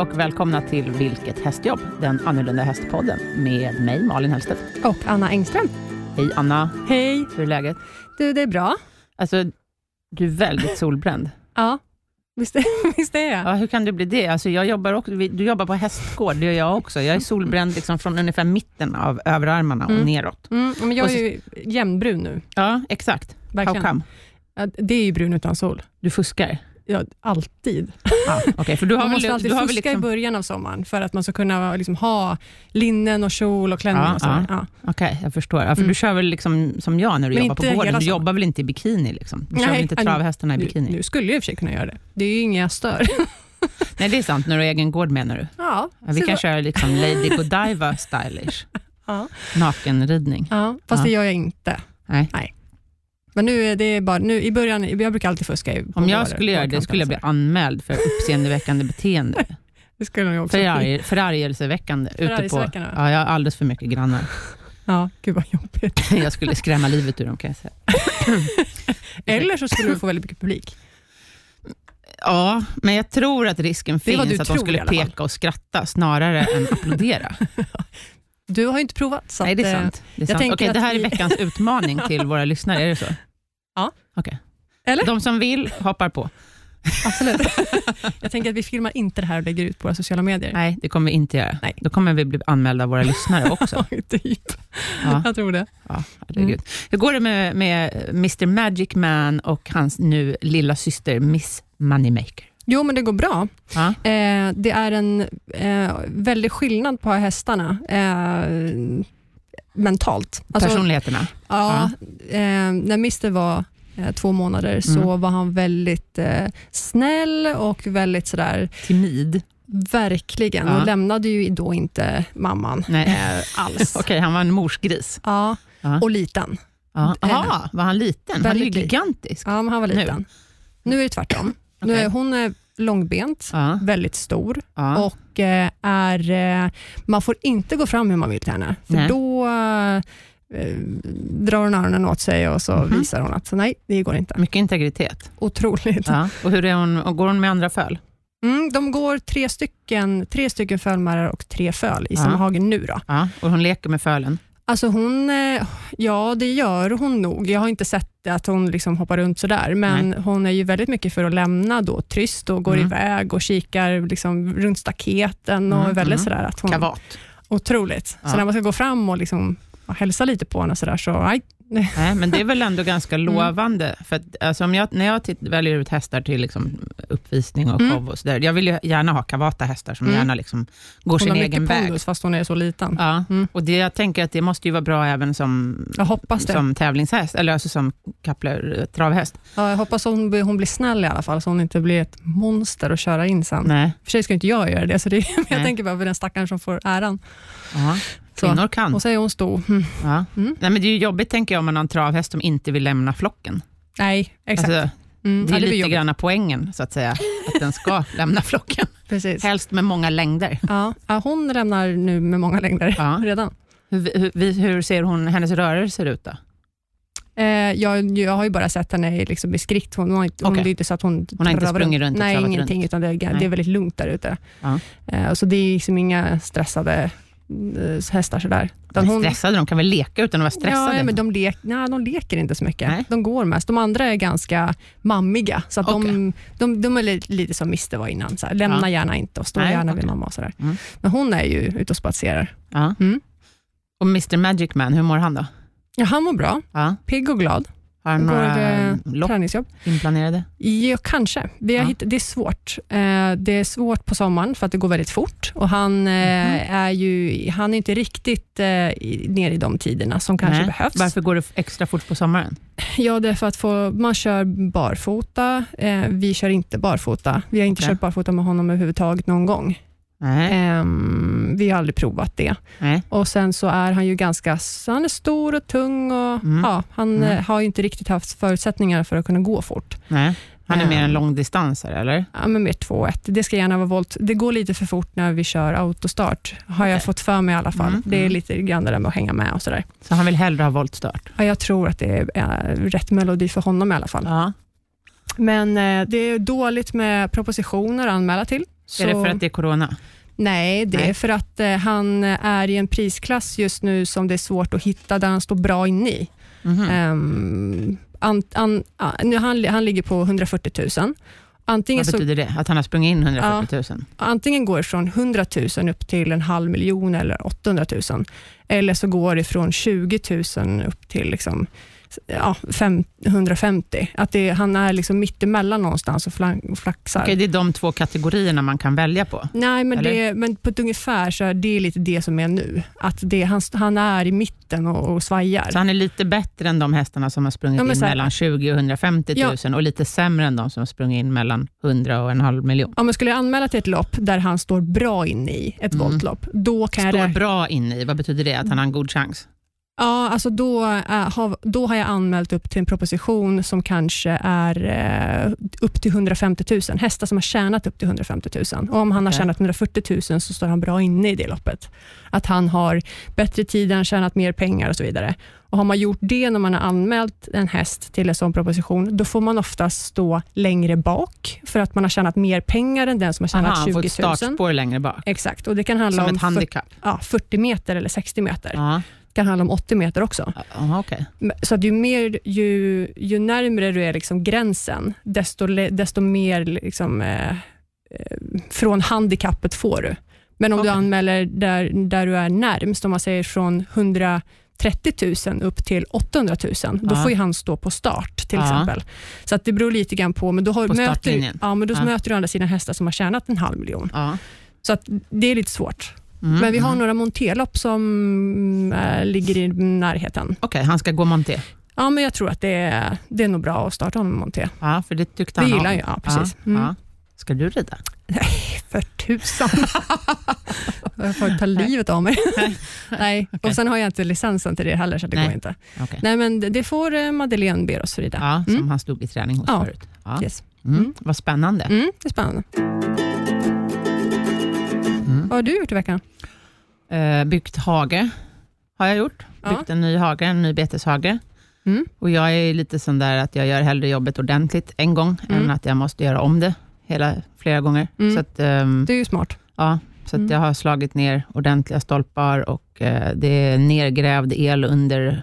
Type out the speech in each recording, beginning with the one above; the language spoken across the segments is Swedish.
och välkomna till Vilket hästjobb? Den annorlunda hästpodden med mig, Malin Hellstedt. Och Anna Engström. Hej Anna, Hej. hur är läget? Du, det är bra. Alltså, du är väldigt solbränd. Ja, visst, visst är jag. Ja, hur kan du bli det? Alltså, jag jobbar också, du jobbar på hästgård, det gör jag också. Jag är solbränd liksom från ungefär mitten av överarmarna och Mm. neråt. Mm, men jag är så- ju jämnbrun nu. Ja, exakt. Verkligen. How come? Ja, Det är ju brun utan sol. Du fuskar? Ja, alltid. Ja, Okej, för du har man väl, måste alltid du fuska liksom, i början av sommaren för att man ska kunna liksom ha linnen och kjol och klänning. Ja, och så. ja. Ja. Okej, jag förstår. Ja, för Mm. Du kör väl liksom som jag när du Men jobbar på gården? Du jobbar väl inte i bikini? Liksom? Du kör Nej, väl inte travhästarna i Nu, bikini? nu skulle jag i och för sig kunna göra det. Det är ju inga stör. Nej, det är sant. När du har egen gård menar du? Ja, vi så- kan köra liksom Lady Godiva stylish. ja. Nakenridning. ja, fast Ja. det gör jag inte. Nej. Men nu är det bara, nu, i början, jag brukar alltid fuska. i- Om jag skulle göra det skulle jag bli anmäld för uppseendeväckande beteende. Det skulle jag också. Förarg, förargelseväckande. Ute på, Förargelseväckande, ja. ja, jag har alldeles för mycket grannar. Ja, gud vad jobbigt. Jag skulle skrämma livet ur dem kan jag säga. Eller så skulle du få väldigt mycket publik. Ja, men jag tror att risken finns att de tror skulle peka och skratta snarare än applådera. Du har ju inte provat. Så Nej, det är eh, sant. Det, är jag sant. tänker Okej, det här är vi- veckans utmaning till våra lyssnare. Är det så? Ja. Okej. Eller? De som vill hoppar på. Absolut. jag tänker att vi filmar inte det här och lägger ut på våra sociala medier. Nej, det kommer vi inte göra. Nej. Då kommer vi bli anmälda av våra lyssnare också. typ. Ja. Jag tror det. Ja. Mm. Hur går det med, med Mr Magic Man och hans nu lilla syster Miss Moneymaker? Jo, men det går bra. Ja. Eh, det är en eh, väldig skillnad på hästarna eh, mentalt. Alltså, Personligheterna? ja, eh, när Mr var eh, två månader så Mm. var han väldigt eh, snäll och väldigt sådär, Timid? verkligen, Ja. och lämnade ju då inte mamman Nej. alls. Okej, han var en morsgris. Ja, Ja. och liten. Ja. Eh, Aha, var han liten? Han är ju gigantisk. Ja, men han var Nu? liten. Nu, är det tvärtom. Är, hon är långbent, Ja. väldigt stor Ja. och eh, är, eh, man får inte gå fram hur man vill till henne, för Nej. då eh, drar hon öronen åt sig och så Mhm. visar hon att så nej, det går inte. Mycket integritet. Otroligt. Ja. Och hur är hon, och går hon med andra föl? Mm, de går tre stycken, tre stycken fölmärrar och tre föl i samma hage nu. Då. Och hon leker med fölen? Alltså hon, eh, ja det gör hon nog. Jag har inte sett att hon liksom hoppar runt sådär, men hon är ju väldigt mycket för att lämna då tryst och går Mm. iväg och kikar liksom runt staketen och Mm, väldigt mm. sådär att hon... Kavat? Otroligt. Ja. Så när man ska gå fram och liksom och hälsa lite på henne sådär, så nej. Nej, men det är väl ändå ganska Mm. lovande. För att, alltså, om jag, när jag titt, väljer ut hästar till liksom, uppvisning och Mm. show, och så där, jag vill ju gärna ha kavata hästar som Mm. gärna liksom, går Hon sin egen väg. pondus fast hon är så liten. Ja. Mm. Och det, jag tänker att det måste ju vara bra även som, som tävlingshäst, eller alltså som kappler, travhäst. Ja, jag hoppas hon, hon blir snäll i alla fall, så hon inte blir ett monster att köra in sen. Nej. För sig ska inte jag göra det, så det jag tänker bara för den stackaren som får äran. Så. Kvinnor kan. Och så är hon stor. Mm. Ja. Mm. Nej, men det är ju jobbigt tänker jag om man har en travhäst som inte vill lämna flocken. Nej, exakt. Alltså, mm. det ja, är blir lite jobbigt. grann poängen, så att säga, att den ska lämna flocken. Precis. Helst med många längder. Ja. Ja, hon lämnar nu med många längder Ja. redan. Hur, hur, hur ser hon, hennes rörelser ut då? Eh, jag, jag har ju bara sett henne liksom i skritt. Hon, har inte, hon, det är inte så att hon Hon har inte sprungit runt Nej, ingenting, runt? utan det är, det är väldigt lugnt där ute. Ja. Eh, så det är liksom inga stressade hästar sådär. Utan hon- stressade, de kan väl leka utan att vara stressade? Ja, men de, lek, nej, de leker inte så mycket. Nej. De går mest. De andra är ganska mammiga, så att de, Okej. de, de är li- lite som Mr var innan. Så här, lämna Ja. gärna inte och stå Nej, gärna okej. vid mamma. Och så där. Mm. Men hon är ju ute och spatserar. Ja. Mm. Och Mr Magic Man, hur mår han då? Ja, han mår bra, Ja. pigg och glad. Har Går några lopp träningsjobb. inplanerade? Ja, kanske. Vi har Ja. hitt- det är svårt. Eh, det är svårt på sommaren för att det går väldigt fort. Och han, Mhm. är ju, han är inte riktigt eh, ner i de tiderna som kanske Nej. behövs. Varför går det extra fort på sommaren? Ja, det är för att få, man kör barfota. Vi kör inte barfota. Vi har inte Okej. kört barfota med honom överhuvudtaget någon gång. Ehm, vi har aldrig provat det. Nej. Och Sen så är han ju ganska han är stor och tung och Mm. ja, han Mm. eh, har ju inte riktigt haft förutsättningar för att kunna gå fort. Han är mer en Ehm. långdistansare, eller? Ja, men mer 2-1. Det ska gärna vara volt. Det går lite för fort när vi kör autostart, har jag fått för mig i alla fall. Mm, Det är mm. lite grann det där med att hänga med och sådär. Så han vill hellre ha voltstart? Ja, jag tror att det är eh, rätt melodi för honom i alla fall. Ja. Men eh, det är dåligt med propositioner att anmäla till, Så, Är det för att det är corona? Nej, det Nej. är för att eh, han är i en prisklass just nu som det är svårt att hitta där han står bra inne i. Mhm. Ehm, an, an, a- nu han, han ligger på 140 000. Antingen, Vad så, betyder det? Att han har sprungit in 140 000? antingen går det från 100 000 upp till en halv miljon eller 800 000. Eller så går det från 20 000 upp till liksom, ja, fem, 150. Att det, han är liksom mittemellan någonstans och flaxar. Okej, det är de två kategorierna man kan välja på. Nej, men, Eller? det, men på ett ungefär så är det lite det som är nu. Att det, han, han är i mitten och, och svajar. Så han är lite bättre än de hästarna som har sprungit Ja, in här- mellan 20 och 150 000 och lite sämre än de som har sprungit in mellan 100 och en halv miljon. Om jag skulle anmäla till ett lopp där han står bra inne i, ett Mm. voltlopp, då kan jag Står bra inne i, vad betyder det? Att han har en god chans? Ja, alltså då, har, då har jag anmält upp till en proposition som kanske är eh, upp till 150 000. Hästar som har tjänat upp till 150 000. Och om han har tjänat 140 000 så står han bra inne i det loppet. Att han har bättre tid, han tjänat mer pengar och så vidare. Och Har man gjort det när man har anmält en häst till en sån proposition, då får man oftast stå längre bak, för att man har tjänat mer pengar än den som har tjänat Aha, han 20 får 000. ett startspår längre bak. Exakt, och det kan handla Som om ett handikapp. ja, 40 meter eller 60 meter. Ja. Kan handla om 80 meter också. Aha, okej. Så att ju, mer, ju, ju närmare du är liksom gränsen, desto, desto mer liksom, eh, eh, från handikappet får du. Men om du Okej. anmäler där, där du är närmst, om man säger från 130 000 upp till 800 000, då Ja. får ju han stå på start till Ja. exempel. Så att det beror lite grann på, men då har, På möter, du- ja, men då Ja. möter du å andra sidan hästar som har tjänat en halv miljon. Så att det är lite svårt. Mm, Men vi har mm. några monterlopp som äh, ligger i närheten. Okej, han ska gå monté. Ja, men jag tror att det är, det är nog bra att starta honom monté. Ja, för det tyckte Det han om. gillar jag, ja, precis. Ja, Mm. ja. Ska du rida? För tusan. jag får ta livet av mig. Nej, Okej. och sen har jag inte licensen till det heller, så det Nej. går inte. Okej. Nej, men det- det får eh, Madeleine ber oss rida. Ja, som Mm. han stod i träning hos Ja. förut. Ja. Yes. Mm. Mm. Vad spännande. Mm, det är spännande. Vad har du gjort i veckan? Eh, byggt hage har jag gjort. Ja. Byggt en ny hage, en ny beteshage. Mm. Och jag är lite sån där att jag gör hellre jobbet ordentligt en gång, Mm. än att jag måste göra om det hela, flera gånger. Mm. Så, att, ehm, Det är ju smart. ja, så Mm. jag har slagit ner ordentliga stolpar och eh, det är nergrävd el under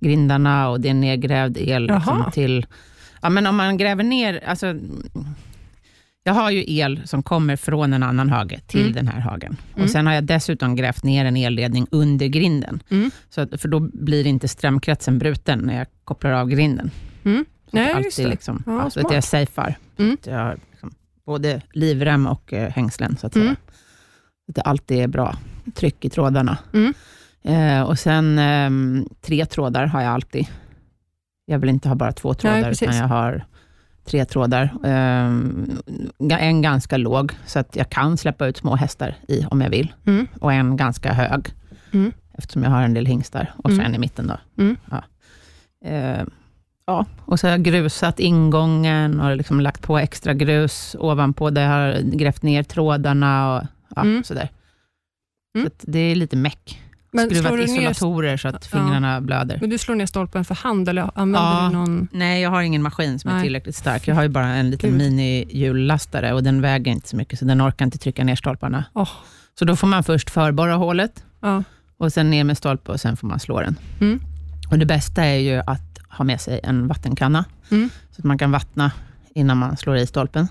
grindarna och det är nergrävd el liksom, till... Ja, men om man gräver ner... Alltså, jag har ju el som kommer från en annan hage till Mm. den här hagen. Mm. Och Sen har jag dessutom grävt ner en elledning under grinden. Mm. Så att, för då blir inte strömkretsen bruten när jag kopplar av grinden. Mm. Så Nej, det just alltid det. Liksom, Ja, ja, så att jag safear. Mm. Att jag har liksom, både livrem och eh, hängslen, så att Mm. säga. Så att det alltid är bra tryck i trådarna. Mm. Eh, och sen ehm, tre trådar har jag alltid. Jag vill inte ha bara två trådar, precis. utan jag har tre trådar. Ehm, en ganska låg, så att jag kan släppa ut små hästar i om jag vill. Mm. Och en ganska hög, Mm. eftersom jag har en del hingstar. Och Mm. en i mitten. Då. Mm. Ja. Eh, ja. Och så har jag grusat ingången och liksom lagt på extra grus ovanpå, där jag har grävt ner trådarna och ja, Mm. sådär. Mm. Så det är lite meck. Men Skruvat du ner, isolatorer så att Ja. fingrarna blöder. men du slår ner stolpen för hand eller använder Ja. du någon... Nej, jag har ingen maskin som är Nej. tillräckligt stark. Jag har ju bara en liten mini-hjullastare och den väger inte så mycket, så den orkar inte trycka ner stolparna. Åh. Så då får man först förborra hålet Ja. och sen ner med stolpe och sen får man slå den. Mm. Och Det bästa är ju att ha med sig en vattenkanna, Mm. så att man kan vattna innan man slår i stolpen.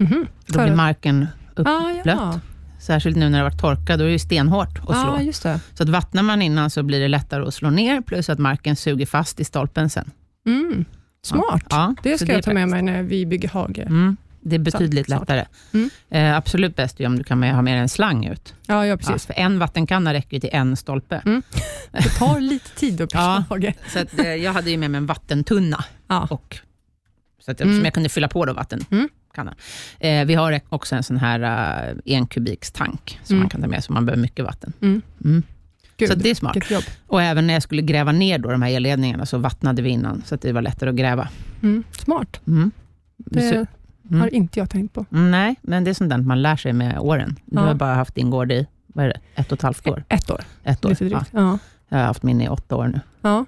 Mhm. Då blir marken upp, Ah, ja. Särskilt nu när det varit torka, då är det stenhårt att slå. Ja, just det. Så att vattnar man innan så blir det lättare att slå ner, plus att marken suger fast i stolpen sen. Mm. Smart. Ja, Det ska är jag ta med mig när vi bygger hage. Mm, det är betydligt Snart. lättare. Mm. Eh, absolut bäst är om du kan med, ha med en slang ut. Ja, ja Ja, precis. för en vattenkanna räcker till en stolpe. Mm. Det tar lite tid att Ja. hage. Så att, eh, jag hade ju med mig en vattentunna, Ja. och, så att jag, Mm. som jag kunde fylla på då Mm. Eh, vi har också en sån här uh, enkubikstank som Mm. man kan ta med, så man behöver mycket vatten. Mm. Mm. Gud, Så det är smart. Och även när jag skulle gräva ner då de här elledningarna, så vattnade vi innan, så att det var lättare att gräva. Mm. Smart. Mm. Det Så- mm. har inte jag tänkt på. Nej, men det är sånt där man lär sig med åren. Du Ja. har bara haft din gård i vad är det, ett och ett halvt år. Ett år. Ett år. Lite Ja, drygt. Ja. jag har haft min i åtta år nu. Ja.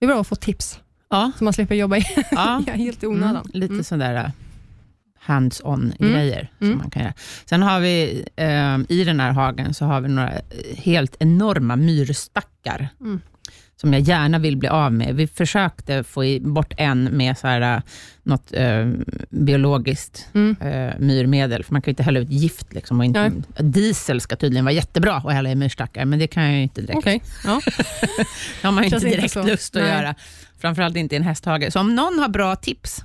Det är bra att få tips, Ja, så man slipper jobba i ja. helt i onödan. Lite Mm. sådär, äh, hands-on Mm. grejer som Mm. man kan göra. Sen har vi eh, i den här hagen så har vi några helt enorma myrstackar Mm. som jag gärna vill bli av med. Vi försökte få bort en med så här, eh, något eh, biologiskt Mm. eh, myrmedel, för man kan ju inte hälla ut gift. Liksom, och inte, diesel ska tydligen vara jättebra att hälla i myrstackar, men det kan jag ju inte direkt. Okej. Ja. Det har man ju inte inte direkt så. lust att Nej. göra. Framförallt inte i en hästhage. Så om någon har bra tips.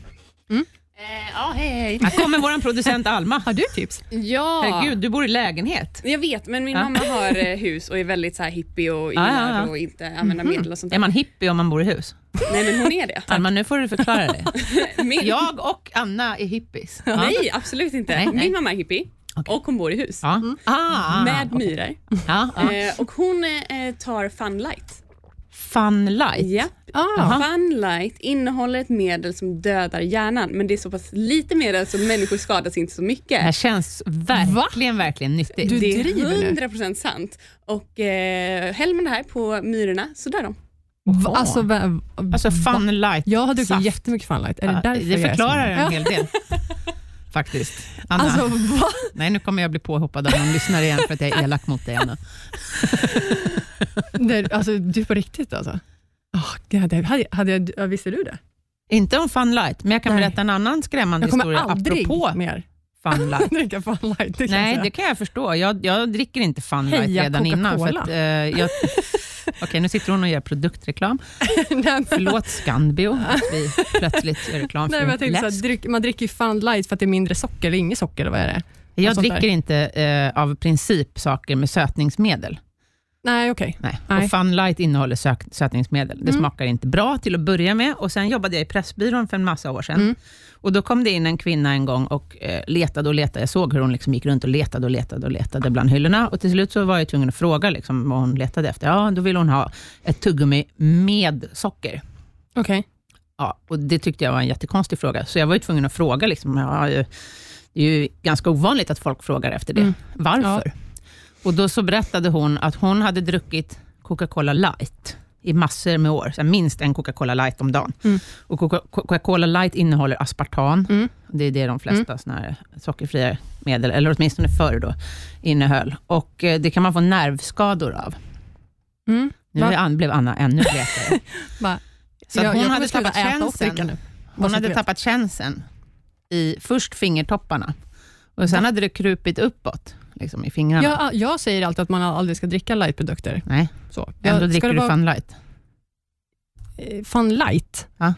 Mm. Eh, ja, hej hej. Här kommer vår producent Alma. Har du tips? Ja, Herregud, du bor i lägenhet. jag vet, men min Ja. mamma har eh, hus och är väldigt så här hippie och gillar ja, ja. och inte använda medel och sånt Är där. man hippie om man bor i hus? Nej, men hon är det. Alma, nu får du förklara det. Min, Jag och Anna är hippies. Ja. Nej, absolut inte. Nej, nej. Min mamma är hippie Okej. och hon bor i hus. Ja. Ah, med okej. myror. Ja, ja. Eh, och hon eh, tar Funlight. Fun light. Ja. Ah. Funlight innehåller ett medel som dödar hjärnan, men det är så pass lite medel så människor skadas inte så Det här mycket. känns verkligen, verkligen nyttigt. Du det nu. är 100% sant. Och eh, häller man det här på myrorna så dör de. Va? Alltså, va, Alltså va? fun light. Jag har druckit saft. jättemycket Funlight. Är det Ja, så- förklarar en hel del. Faktiskt. Anna, Alltså, va? nej nu kommer jag bli påhoppad av någon lyssnare igen för att jag är elak mot dig. Anna. Det, alltså, du på riktigt alltså? Oh, hade, hade jag, ja, visste du det? Inte om fun light, men jag kan Nej. berätta en annan skrämmande Jag kommer historia aldrig apropå mer fun light. dricka Funlight. Det Nej, jag det kan jag förstå. Jag, jag dricker inte Fun Light Heja redan innan. För att, eh, jag, Okej, nu sitter hon och gör produktreklam. Nej, Förlåt Scandio att vi plötsligt gör reklam Nej, för men jag tänkte så här, läsk. dryck, man dricker ju Funlight för att det är mindre socker, eller inget socker, vad är det? Jag dricker där. inte eh, av princip saker med sötningsmedel. Nej, okej. Nej. Nej. Och Fun Light innehåller sök, sötningsmedel. Det Mm. smakar inte bra till att börja med. Och Sen jobbade jag i Pressbyrån för en massa år sedan. Mm. Och Då kom det in en kvinna en gång och eh, letade och letade. Jag såg hur hon liksom gick runt och letade och letade och letade bland hyllorna. Och Till slut så var jag tvungen att fråga liksom, vad hon letade efter. Ja, då ville hon ha ett tuggummi med socker. Okej. Ja, och Det tyckte jag var en jättekonstig fråga, så jag var ju tvungen att fråga. Liksom, ja, det är ju ganska ovanligt att folk frågar efter det. Mm. Varför? Och Då så berättade hon att hon hade druckit Coca-Cola light i massor med år, så minst en Coca-Cola light om dagen. Mm. Och Coca- Coca-Cola light innehåller aspartam. Mm. Det är det de flesta såna här sockerfria medel, eller åtminstone förr då, innehöll. Och eh, Det kan man få nervskador av. Mm. Nu Va? Ann- blev Anna ännu blekare. Va? Så att jag, hon jag hade tappat känseln. Hon hade tappat känseln i först fingertopparna och sen hade det krupit uppåt liksom, i fingrarna. Jag, jag säger alltid att man aldrig ska dricka lightprodukter. Nej, Så. ändå Jag- ska dricker du vara, Fun Light. eh, Fun light? Ja.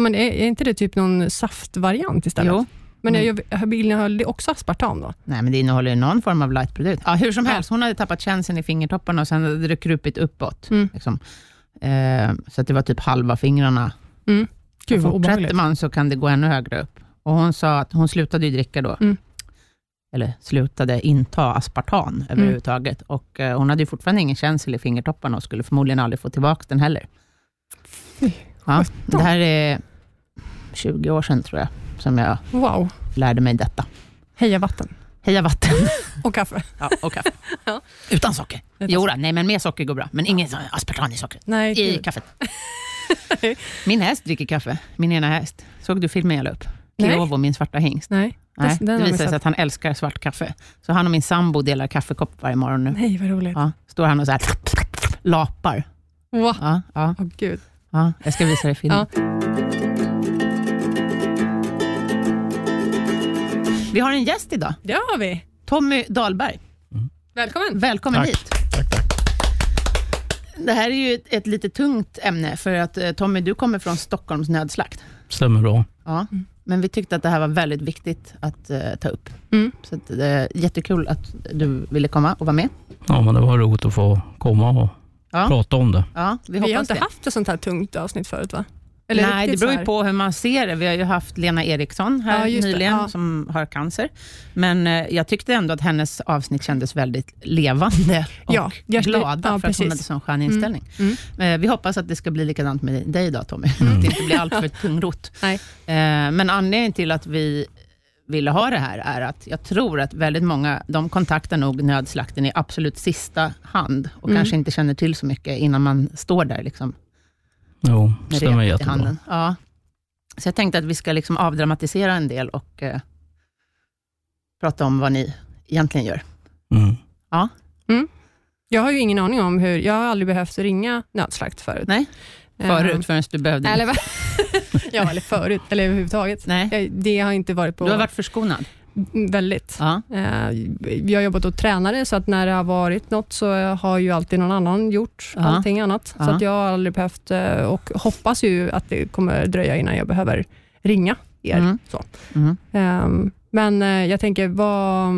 Men är, är inte det typ någon saftvariant istället? Jo. Men Mm. jag, innehöll också aspartam då? Nej, men det innehåller ju någon form av lightprodukt. Ja, hur som Ja. helst, hon hade tappat känseln i fingertopparna och sen hade det krupit uppåt. Mm. Liksom. Eh, så att det var typ halva fingrarna. Mm. Gud fortsätter man så kan det gå ännu högre upp. Och Hon sa att hon slutade ju dricka då. Mm. Eller slutade inta aspartam överhuvudtaget. Och eh, hon hade ju fortfarande ingen känsel i fingertopparna och skulle förmodligen aldrig få tillbaka den heller. Ja, det här är 20 år sedan tror jag, som jag Wow. lärde mig detta. Heja vatten. Heja vatten Och kaffe. ja, och kaffe. Ja. Utan socker. Jo, då, nej, men med socker går bra. Men ingen aspartam i sockret. Nej, I gud. kaffet. Min häst dricker kaffe. Min ena häst. Såg du filmen jag la upp? Kiovo, min svarta hingst. Nej. Nej, det vi visar sig att han älskar svart kaffe. Så han och min sambo delar kaffekopp varje morgon nu. Nej, vad roligt. Ja, står han och så här lapar. Wow. Ja, ja, Åh, gud. ja, jag ska visa dig filmen. Ja. Vi har en gäst idag. Det har vi. Tommy Dahlberg. Välkommen. Välkommen Tack. hit. Tack, tack. Det här är ju ett, ett lite tungt ämne, för att eh, Tommy, du kommer från Stockholms nödslakt. Stämmer bra. Ja. Men vi tyckte att det här var väldigt viktigt att eh, ta upp. Mm. Så att, det är jättekul att du ville komma och vara med. Ja, men det var roligt att få komma och Ja, prata om det. ja vi Vi hoppas har inte det. haft ett sånt här tungt avsnitt förut va? Nej, det beror ju på hur man ser det. Vi har ju haft Lena Eriksson här Ja, nyligen, ja. som har cancer. Men eh, jag tyckte ändå att hennes avsnitt kändes väldigt levande och Ja, glada, ja, för att hon hade sån skön inställning. Mm. Eh, Vi hoppas att det ska bli likadant med dig idag, Tommy. Mm. Att det inte blir allt för tungrot. Nej. Eh, Men anledningen till att vi ville ha det här är att jag tror att väldigt många, de kontaktar nog nödslakten i absolut sista hand och Mm. kanske inte känner till så mycket innan man står där liksom, Jo, med stämmer i jättebra. handen. Ja. Så jag tänkte att vi ska liksom avdramatisera en del och eh, prata om vad ni egentligen gör. Mm. Jag har ju ingen aning om hur, jag har aldrig behövt ringa nödslakt förut. Nej, Eh, Förut, förrän du behövde Eller, ja, eller förut, eller överhuvudtaget. Nej, Det har inte varit på du har varit förskonad. Mm, väldigt. Ja. Eh, Jag har jobbat åt tränare, så att när det har varit något så har ju alltid någon annan gjort Ja. allting annat. Ja. Så att jag har aldrig behövt, eh, och hoppas ju att det kommer dröja innan jag behöver ringa er. Mm. Så. Mm. Ehm, Men eh, jag tänker, vad...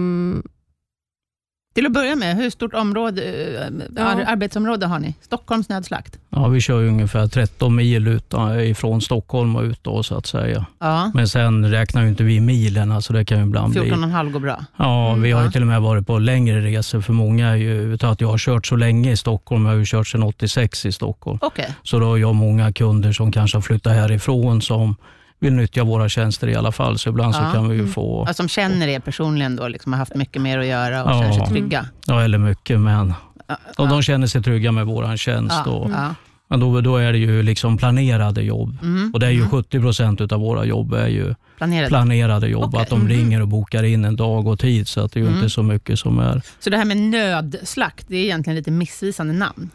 Till att börja med, hur stort område, eh, Ja. ar- arbetsområde har ni? Stockholms nödslakt? Ja, vi kör ju ungefär 13 mil ut, ifrån Stockholm och ut då, så att säga. Ja, Men sen räknar ju inte vi milen, alltså det kan ju ibland bli... 14,5 går bra. Ja, Mm, vi har ju till och med varit på längre resor, för många är ju, utan att jag har kört så länge i Stockholm, jag har ju kört sedan 86 i Stockholm. Okej. Så då har jag många kunder som kanske har flyttat härifrån som vill nyttja våra tjänster i alla fall, så ibland Ja. så kan vi ju Mm. få, Ja, som känner er personligen då, liksom har haft mycket mer att göra och Ja. känner sig trygga. ja eller mycket, men och de känner sig trygga med våran tjänst. Och, men då, då är det ju liksom planerade jobb. Mm, Och det är ju mm. 70 procent av våra jobb är ju Planerade. planerade jobb. Okej. Att de Mhm. ringer och bokar in en dag och tid, så att det är ju Mm. inte så mycket som är... Så det här med nödslakt, det är egentligen lite missvisande namn.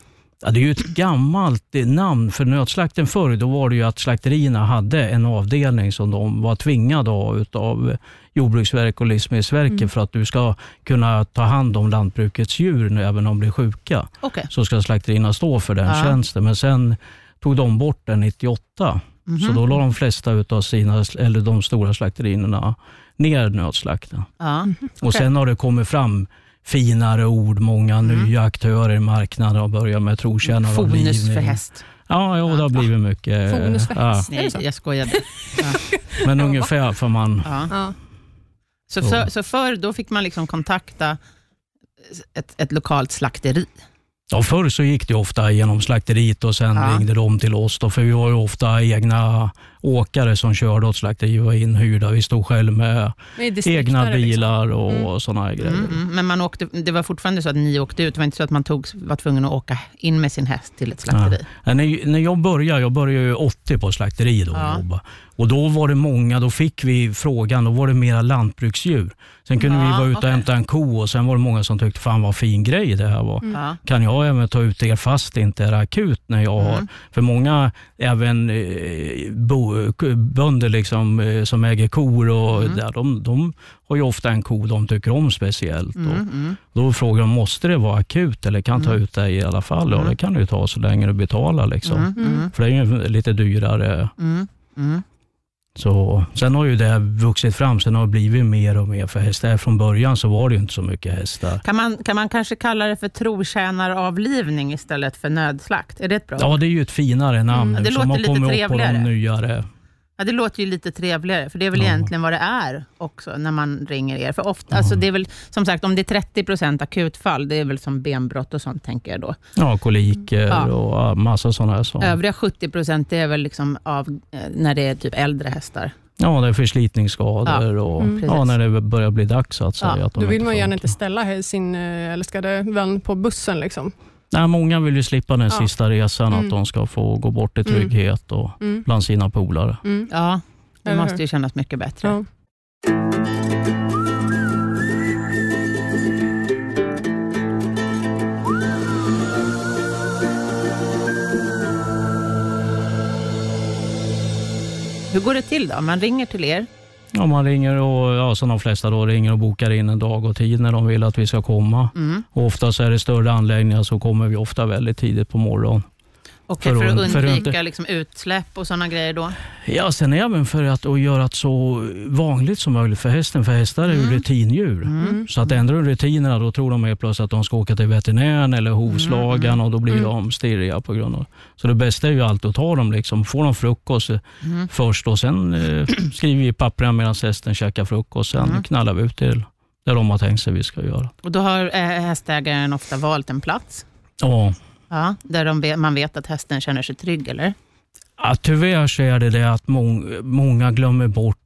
Ja, det är ju ett gammalt eh, namn för nötslakten förr. Då var det ju att slakterierna hade en avdelning som de var tvingade av utav Jordbruksverket och Livsmedelsverket Mm. för att du ska kunna ta hand om lantbrukets djur nu, även om de blir sjuka. Okej. Så ska slakterierna stå för den Ja. tjänsten. Men sen tog de bort den 98. Mhm. Så då la de flesta utav sina, eller de stora slakterierna ner nötslakten. Ja. Och Okej. sen har det kommit fram finare ord, många Mm. nya aktörer i marknaden och börjat med trotjänare och Fonus för häst. Ja, jo, det har blivit mycket. Fonus för ja, häst. Är Nej, jag skojade. Men ungefär för man... Ja. Ja. Så, Så. för, så förr då fick man liksom kontakta ett, ett lokalt slakteri. Ja, förr så gick det ofta genom slakteriet och sen Ja. ringde de till oss. Då, för vi var ju ofta egna åkare som körde åt var inhyrda. Vi stod själv med egna liksom. bilar och Mm. sådana grejer. Mm, mm. Men man åkte, det var fortfarande så att ni åkte ut. Det var inte så att man tog, var tvungen att åka in med sin häst till ett slakteri. Ja, När, när jag började, jag började ju 80 på slakteri då Ja. och jobba. Och då var det många, då fick vi frågan, då var det mera lantbruksdjur. Sen kunde Ja, vi vara ute och okej. hämta en ko och sen var det många som tyckte, fan vad fin grej det här var. Mm. Kan jag även ta ut er fast det inte är akut när jag har... Mm. För många, även eh, bo, k- bönder liksom, eh, som äger kor, och Mm. där, de, de har ju ofta en ko de tycker om speciellt. Mm, mm. då frågar de, måste det vara akut eller kan ta Mm. ut det i alla fall? Ja, Mm. det kan du ta så länge du betalar. Liksom. Mm, För det är ju lite dyrare. mm. Så, sen har ju det vuxit fram, sen har det blivit mer och mer för hästar. Från början så var det inte så mycket hästar. Kan, man, kan man kanske kalla det för trotjänaravlivning istället för nödslakt? Är det ett bra Ja, det är ju ett finare namn Mm, nu det som låter har lite kommit upp på de nyare. Ja, det låter ju lite trevligare, för det är väl Ja. egentligen vad det är också när man ringer er. För ofta, alltså det är väl, som sagt, om det är 30 procent akutfall, det är väl som benbrott och sånt, tänker jag då. Ja, koliker Ja. och ja, massa sådana här saker. Övriga 70 procent, det är väl liksom av, eh, när det är typ äldre hästar. Ja, det är förslitningsskador och Mm. ja, när det börjar bli dags så att säga. Ja, att de Då vill man gärna inte ställa sin eh, älskade vän på bussen. Liksom. Nej, många vill ju slippa den Ja. sista resan, Mm. att de ska få gå bort i Mm. trygghet och Mm. bland sina polare. Mm. Ja, det måste ju kännas mycket bättre. Ja. Hur går det till då? Man ringer till er. Ja, man ringer och, ja, som de flesta då, ringer och bokar in en dag och tid när de vill att vi ska komma. Mm. Och oftast är det större anläggningar så kommer vi ofta väldigt tidigt på morgonen. Och För för, att- att för att undvika inte- liksom utsläpp och sådana grejer då? Ja, sen även för att, att göra det så vanligt som möjligt för hästen, för hästar är ju Mm. rutindjur. Mm. Så att ändrar du rutinerna då tror de helt plötsligt att de ska åka till veterinären eller hovslagaren Mm, och då blir mm. de stirriga på grund av Så det bästa är ju alltid att ta dem, liksom, få dem frukost Mm. först och sen eh, skriver vi i papperna medan hästen käkar frukost. Sen Mm. knallar vi ut till där de har tänkt sig vi ska göra. Och då har eh, hästägaren ofta valt en plats Ja ja, där de man vet att hästen känner sig trygg, eller? Ja, tyvärr så är det det att mång, många glömmer bort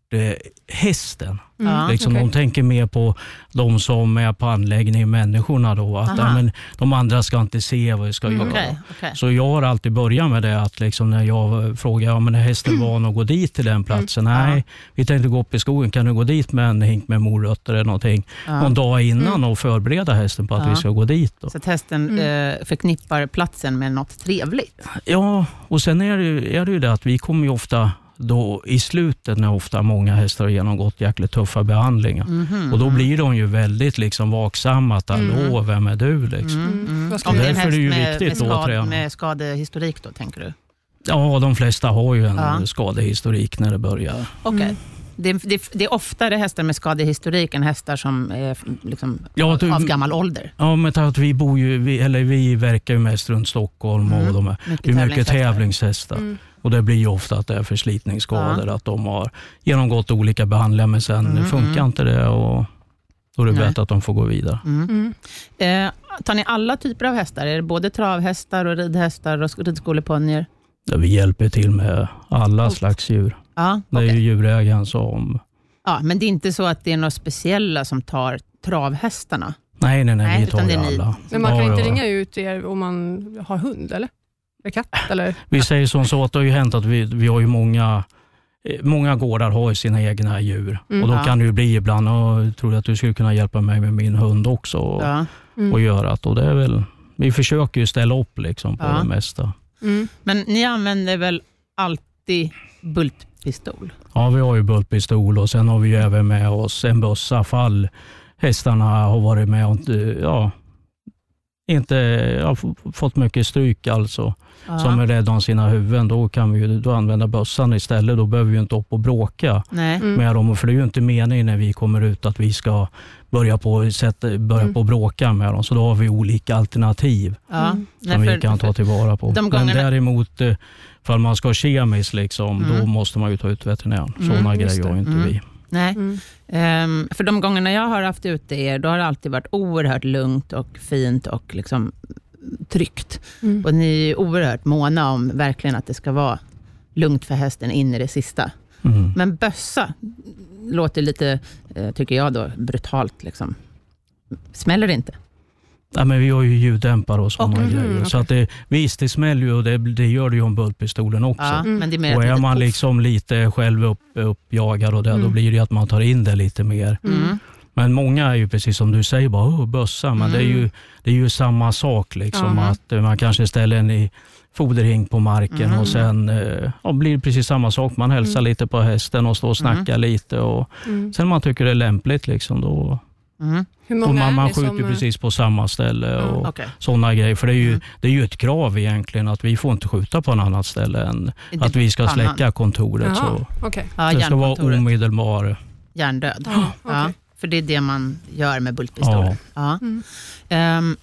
hästen. Ja, liksom, okej. De tänker mer på de som är på anläggningen, människorna. Då, att ja, men, de andra ska inte se vad vi ska göra. Okej, okej. Så jag har alltid börjat med det att liksom när jag frågar ja, men är hästen van att gå dit till den platsen. Nej, vi tänkte gå upp i skogen. Kan du gå dit med en hink med morötter eller någonting Ja. någon dag innan och förbereda hästen på att vi ska gå dit. Då. Så att hästen eh, förknippar platsen med något trevligt. Ja, och sen är det, är det ju det att vi kommer ju ofta då i slutet när ofta många hästar har genomgått jäkligt tuffa behandlingar. Mhm. Och Då blir de ju väldigt liksom vaksamma. Att, Hallå, vem är du? Liksom. Mm, mm. Vad ska Om vi- det är en Därför är häst det ju med, viktigt med, då att skad, träna. med skadehistorik då, tänker du? Ja, de flesta har ju en Ja. skadehistorik när det börjar. Okej. Mm. Det, det, det är oftare hästar med skadehistorik än hästar som är liksom, Ja, du- av gammal ålder. Ja, men att vi, bor ju, vi, eller vi verkar ju mest runt Stockholm och de är, Mycket det är mycket tävlingshästar. tävlingshästar. Mm. Och Det blir ju ofta att det är förslitningsskador, att de har genomgått olika behandlingar men sen Mm, funkar mm. inte det och då är det Nej. bättre att de får gå vidare. Mm. Mm. Eh, tar ni alla typer av hästar? Är det både travhästar och ridhästar och sk- ridskoleponnyer? Ja, vi hjälper till med alla slags djur. Ja, Det är ju djurägaren som... ja, men det är inte så att det är några speciella som tar travhästarna? Nej, nej, nej, Nej, vi tar ju alla. Men man kan Ja, inte ja. ringa ut er om man har hund, eller? Eller katt? Eller? Vi säger som så att det har ju hänt att vi, vi har ju många eh, Många gårdar har ju sina egna djur Mm. och då Ja. kan det ju bli ibland, "Åh, jag tror att du skulle kunna hjälpa mig med min hund också och, Ja. Mm. och göra det. Och det är väl, vi försöker ju ställa upp liksom på Ja. det mesta. Mm. Men ni använder väl alltid bultpistol? Ja, vi har ju bultpistol och sen har vi ju även med oss en bössa fall hästarna har varit med och ja, inte f- fått mycket stryk alltså. Ja. Som är rädda om sina huvuden. Då kan vi ju då använda bössan istället. Då behöver vi inte upp och bråka Nej. Mm. med dem. För det är ju inte meningen när vi kommer ut att vi ska börja på, sätta, börja Mm. på bråka med dem. Så då har vi olika alternativ Ja. Mm. Nej, som för- vi kan ta tillvara på. Men däremot, eh, för man ska kemiskt, liksom, Mm. då måste man ju ta ut veterinären. Mm, Sådana grejer har inte Mm. vi. Nej. Mm. Ehm, för de gångerna jag har haft ute er, då har det alltid varit oerhört lugnt och fint och liksom tryggt. Mm. Och ni är oerhört måna om verkligen att det ska vara lugnt för hästen in i det sista. Mm. Men bössa låter lite, eh, tycker jag då, brutalt. Liksom. Smäller det inte? Ja, men vi har ju ljuddämpare och sådana Okej. grejer. Mhm, Så att det, visst, det smäller ju och det, det gör det ju om bultpistolen också. Ja, Mm. men det är mer Och är man liksom lite själv upp, uppjagad och det, då Mm. blir det att man tar in det lite mer. Mm. Men många är ju precis som du säger, bara oh, bössa. Men det, är ju, Mm. det är ju samma sak. Liksom, att eh, Man kanske ställer en i foderhink på marken Mm. och sen eh, ja, blir det precis samma sak. Man hälsar Mm. lite på hästen och står och snackar lite. Och Mm. sen om man tycker det är lämpligt, liksom, då, Mm. Och många man, är man ni skjuter som... precis på samma ställe. Ja, och Okej. sådana grejer. För det är, ju, Mm. det är ju ett krav egentligen att vi får inte skjuta på något annat ställe än att vi ska Pannan. släcka kontoret. Så okej. Ja, det ska vara omedelbar. Hjärndöd. Ja, Ja, okej. för det är det man gör med bultpistoler. Ja. Mm. Ehm,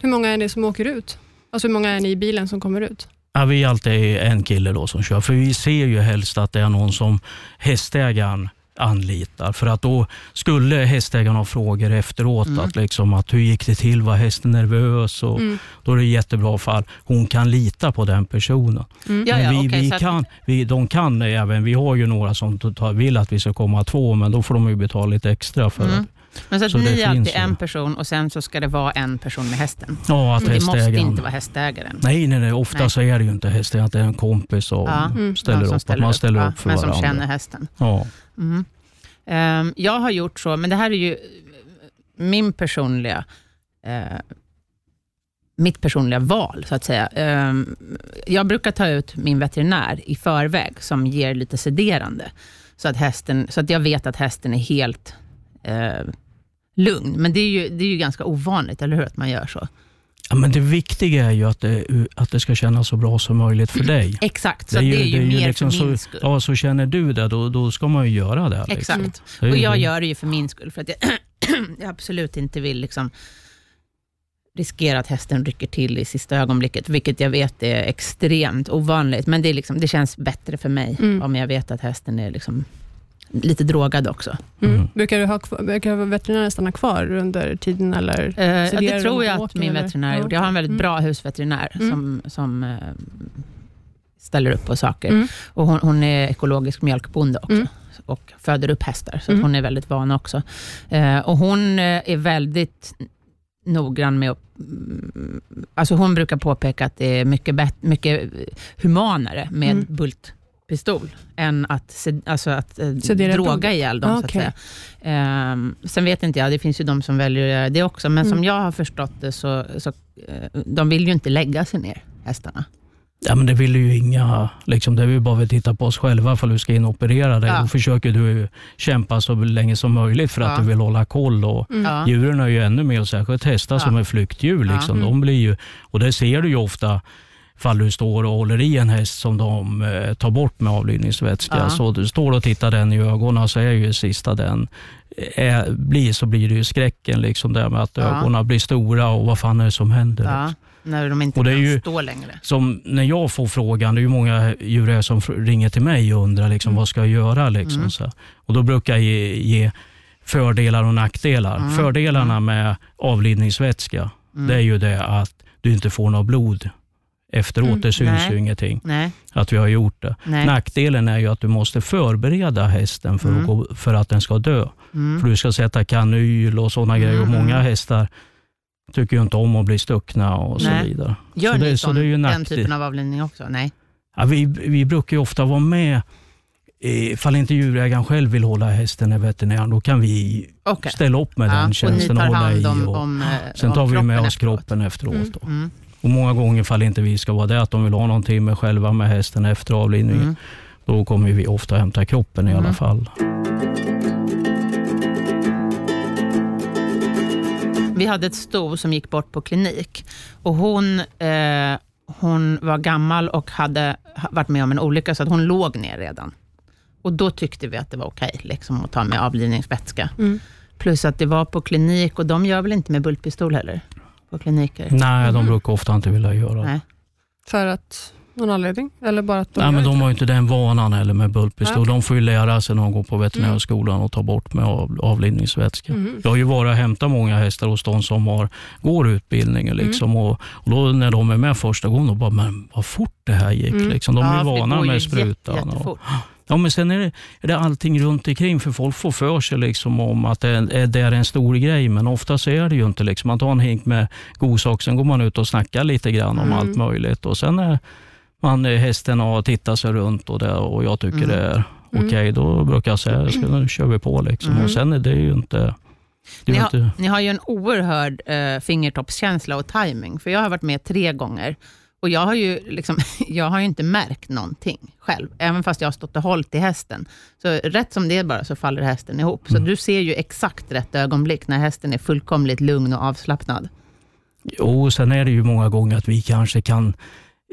Hur många är ni som åker ut? Alltså hur många är ni i bilen som kommer ut? Ja, vi är alltid en kille då som kör, för vi ser ju helst att det är någon som hästägaren anlitar. För att då skulle hästägaren ha frågor efteråt, Mm. att, liksom, att hur gick det till, var hästen nervös? Och Mm. Då är det jättebra fall. Hon kan lita på den personen. Mm. Ja, Men vi, okej, vi kan, vi, de kan även, vi har ju några som vill att vi ska komma två, men då får de ju betala lite extra för Mm. att, men så att Så ni är alltid en person och sen så ska det vara en person med hästen. ja, att Det måste inte vara hästägaren. Nej, nej, nej, ofta Nej. så är det ju inte hästägaren, att det är en kompis som Ja. Mm. ställer Ja, som upp. att man ställer upp för Men som varandra. känner hästen. Ja. Mm. Ehm, jag har gjort så, men det här är ju min personliga, eh, mitt personliga val, så att säga. Ehm, jag brukar ta ut min veterinär i förväg, som ger lite sederande, så att, hästen, så att jag vet att hästen är helt eh, lugn. Men det är, ju, det är ju ganska ovanligt, eller hur, att man gör så? Ja, men det viktiga är ju att det, att det ska kännas så bra som möjligt för dig. Exakt, så det är ju, mer för min så, skull. ja, så känner du det, då, då ska man ju göra det. Liksom. Exakt. Det är Och ju- jag gör det ju för min skull, för att jag, jag absolut inte vill liksom riskera att hästen rycker till i sista ögonblicket, vilket jag vet är extremt ovanligt. Men det, är liksom, det känns bättre för mig Mm. om jag vet att hästen är liksom lite drogad också. Mm. Mm. Brukar, du ha, brukar veterinären stanna kvar under tiden? Eller? Eh, ja, det tror jag att min eller? veterinär Ja, gjorde. Jag har en väldigt mm. bra husveterinär Mm. som, som eh, ställer upp på saker. Mm. Och hon, hon är ekologisk mjölkbonde också. Mm. och föder upp hästar, så Mm. hon är väldigt van också. Eh, och hon eh, är väldigt noggrann med att... Alltså hon brukar påpeka att det är mycket, bet- mycket humanare med Mm. Bultpistol, än att, alltså att eh, Sedera droga ihjäl dem. Ah, så att säga. Ehm, sen vet inte jag, det finns ju de som väljer att göra det också, men som Mm. jag har förstått det, så, så eh, de vill ju inte lägga sig ner, hästarna. Ja, men det vill ju inga, liksom, det är ju bara att titta på oss själva för du ska in och operera dig. Ja. Då försöker du kämpa så länge som möjligt för att Ja. du vill hålla koll. Och Mm. Djuren är ju ännu mer, särskilt hästar Ja. som är flyktdjur. Liksom, Ja. de blir ju, och det ser du ju ofta fall du står och håller i en häst som de eh, tar bort med avlivningsvätska. Ja. Så du står och tittar den i ögonen så är ju sista den är, blir så blir det ju skräcken liksom där med att Ja. ögonen blir stora och vad fan är det som händer? Ja, när de inte Och det är kan ju- stå längre. som när jag får frågan, det är ju många djurägare som ringer till mig och undrar liksom, Mm. vad ska jag göra. Liksom, Mm. så. Och Då brukar jag ge, ge fördelar och nackdelar. Mm. Fördelarna med avlidningsvätska Mm. det är ju det att du inte får något blod efteråt. Mm. Det syns Nej. ju ingenting Nej, att vi har gjort det. nej. Nackdelen är ju att du måste förbereda hästen för, Mm. att, gå, för att den ska dö. Mm. För du ska sätta kanyl och sådana grejer. Och Mm. många hästar tycker ju inte om att bli stuckna och så vidare. Gör så ni det- så sån, det är den typen av avlivning också? Nej. Ja, vi, vi brukar ju ofta vara med, eh, ifall inte djurägaren själv vill hålla hästen i veterinären, då kan vi Okej. ställa upp med Ja, den och tjänsten och tar hålla i. hand om, Och, eh, sen tar vi med oss efteråt. kroppen efteråt. Mm. Då. Mm. Och många gånger, ifall inte vi ska vara det, att de vill ha någon timme själva med hästen efter avlivningen, Mm. då kommer vi ofta hämta kroppen i Mm. alla fall. Vi hade ett sto som gick bort på klinik och hon, eh, hon var gammal och hade ha- varit med om en olycka, så att hon låg ner redan. Och då tyckte vi att det var okej liksom, att ta med avlivningsvätska. Mm. Plus att det var på klinik och de gör väl inte med bultpistol heller? På kliniker? Nej, de brukar ofta inte vilja göra det. Nej. För att någon anledning? Eller bara att de Nej, men de har ju inte den vanan heller med bultpistol. Ja. De får ju lära sig när de går på veterinärskolan och ta bort med av, avlivningsvätska. det? Mhm. Jag har ju varit och hämtat många hästar hos de som har, går utbildningen. Liksom, Mm. och, och då när de är med första gången, då bara, men vad fort det här gick. Mm. Liksom. De är Ja, vana går ju med jätte- sprutan. Och, jättefort. ja, men sen är det, är det allting runt omkring, för folk får för sig liksom om att det är, det är en stor grej, men ofta så är det ju inte. Liksom. Man tar en hink med godsaker, sen går man ut och snackar lite grann om Mm. allt möjligt. Och sen är man eh, hästen och tittar sig runt och, det, och jag tycker Mm. det är Mm. okej, då brukar jag säga ska, nu kör vi på. Liksom. Mm. Och sen är det ju inte... Ni har, inte ni har ju en oerhörd eh, fingertoppskänsla och timing, för jag har varit med tre gånger och jag har ju liksom, jag har inte märkt någonting själv, även fast jag har stått och hållit i hästen. Så rätt som det är bara så faller hästen ihop. Så Mm. du ser ju exakt rätt ögonblick när hästen är fullkomligt lugn och avslappnad. Jo, sen är det ju många gånger att vi kanske kan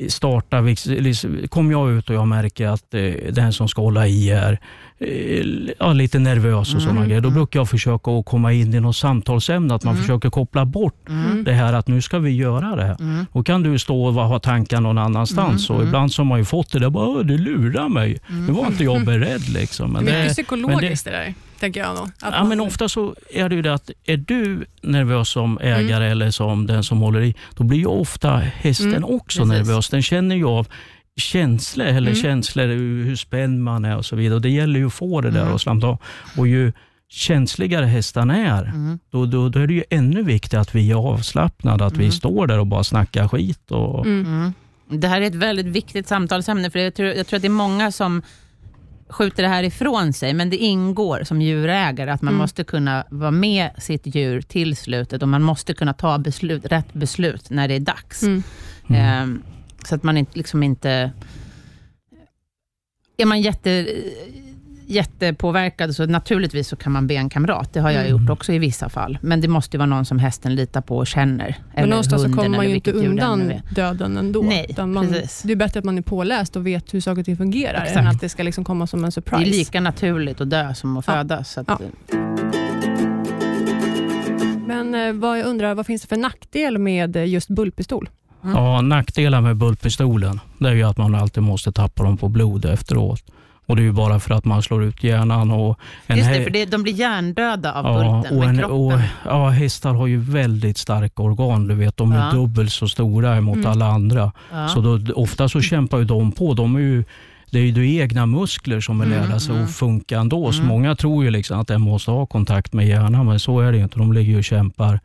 starta, liksom, kommer jag ut och jag märker att eh, den som ska hålla i är eh, ja, lite nervös och Mm, sådana grejer. Då mm. brukar jag försöka att komma in i något samtalsämne, att man Mm. försöker koppla bort Mm. det här att nu ska vi göra det här. Mm. Då kan du stå och ha tankar någon annanstans. Mm, och mm. Ibland så har man ju fått det där, bara, "Åh, du lurar mig. Mm. Nu var inte jag beredd. Liksom. Men Det är mycket det, psykologiskt det, där, tänker jag nog. Att Ja, man- men ofta så är det ju det att är du nervös som ägare eller som den som håller i, då blir ju ofta hästen Mm, också precis. nervös. Den känner ju av känslor, eller Mm. känslor hur spänd man är och så vidare. Och det gäller ju att få det där Mm. och slamta av. Och ju känsligare hästarna är, Mm. då, då, då är det ju ännu viktigare att vi är avslappnade, att vi Mm. står där och bara snackar skit. Och, Mm. Mm. Det här är ett väldigt viktigt samtalsämne, för jag tror, jag tror att det är många som skjuter det här ifrån sig, men det ingår som djurägare att man Mm. måste kunna vara med sitt djur till slutet och man måste kunna ta beslut, rätt beslut när det är dags. Mm. Mm. Ehm, så att man inte, liksom inte... Är man jätte, jättepåverkad, så naturligtvis så kan man be en kamrat. Det har jag Mm. gjort också i vissa fall. Men det måste ju vara någon som hästen litar på och känner. Men eller någonstans så kommer man ju inte det än undan döden ändå. Nej, utan man, precis. det är bättre att man är påläst och vet hur saker och ting fungerar, än Exakt. att det ska liksom komma som en Det surprise. är lika naturligt att dö som att Ja. födas. Så att, Ja. Men eh, vad jag undrar, vad finns det för nackdel med eh, just bullpistol? Mm. Ja, nackdelar med bultpistolen det är ju att man alltid måste tappa dem på blod efteråt. Och Det är ju bara för att man slår ut hjärnan. Och en Just det, för det, de blir hjärndöda av Ja, bulten, och en, kroppen... och, ja, hästar har ju väldigt starka organ. Du vet, de är Ja. dubbelt så stora mot Mm. alla andra. ja. Så då, ofta så kämpar ju de på. De är ju det är ju de egna muskler som är lärda sig att funka ändå. Så många tror ju liksom att den måste ha kontakt med hjärnan, men så är det inte. De ligger och kämpar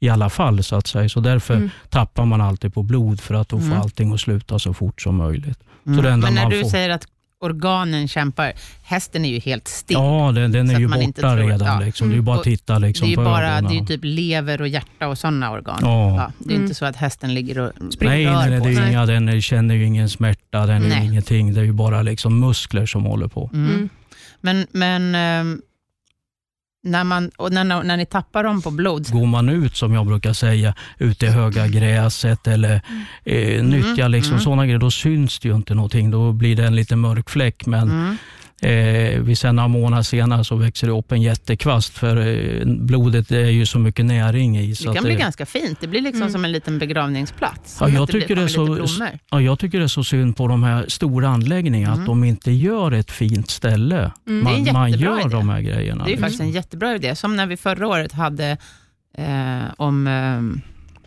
i alla fall. så att säga. Så därför Mm. tappar man alltid på blod för att då få Mm. allting att sluta så fort som möjligt. Mm. Så det enda Men när man du får- säger att organen kämpar, hästen är ju helt still. Ja, den, den Så är att ju man inte borta tror- redan. ja. Liksom. Det är ju bara att Och titta liksom, det är ju på bara, ögonen. det är ju typ lever och hjärta och sådana organ. Ja. Ja, det är Mm. inte så att hästen ligger och Nej, rör nej, nej, på det är inga, den känner ju ingen smärta, den är Nej. ju ingenting. Det är ju bara liksom muskler som håller på. Mm. Mm. Men, men ehm, när, man, och när, när ni tappar dem på blod, Går man ut, som jag brukar säga, ute i höga gräset eller eh, nyttjar liksom mm. sådana grejer, då syns det ju inte någonting. Då blir det en liten mörk fläck. Men mm. Eh, vi sen några månader senare så växer det upp en jättekvast, för eh, blodet är ju så mycket näring i. Så det att kan bli ganska fint. Det blir liksom Mm. som en liten begravningsplats. Ja, jag tycker det lite så-. Ja, jag tycker det är så synd på de här stora anläggningarna, Mm. att de inte gör ett fint ställe. Mm. Det är en Man, man jättebra gör idé. de här grejerna. Det är liksom. faktiskt en jättebra idé. Som när vi förra året hade eh, om eh,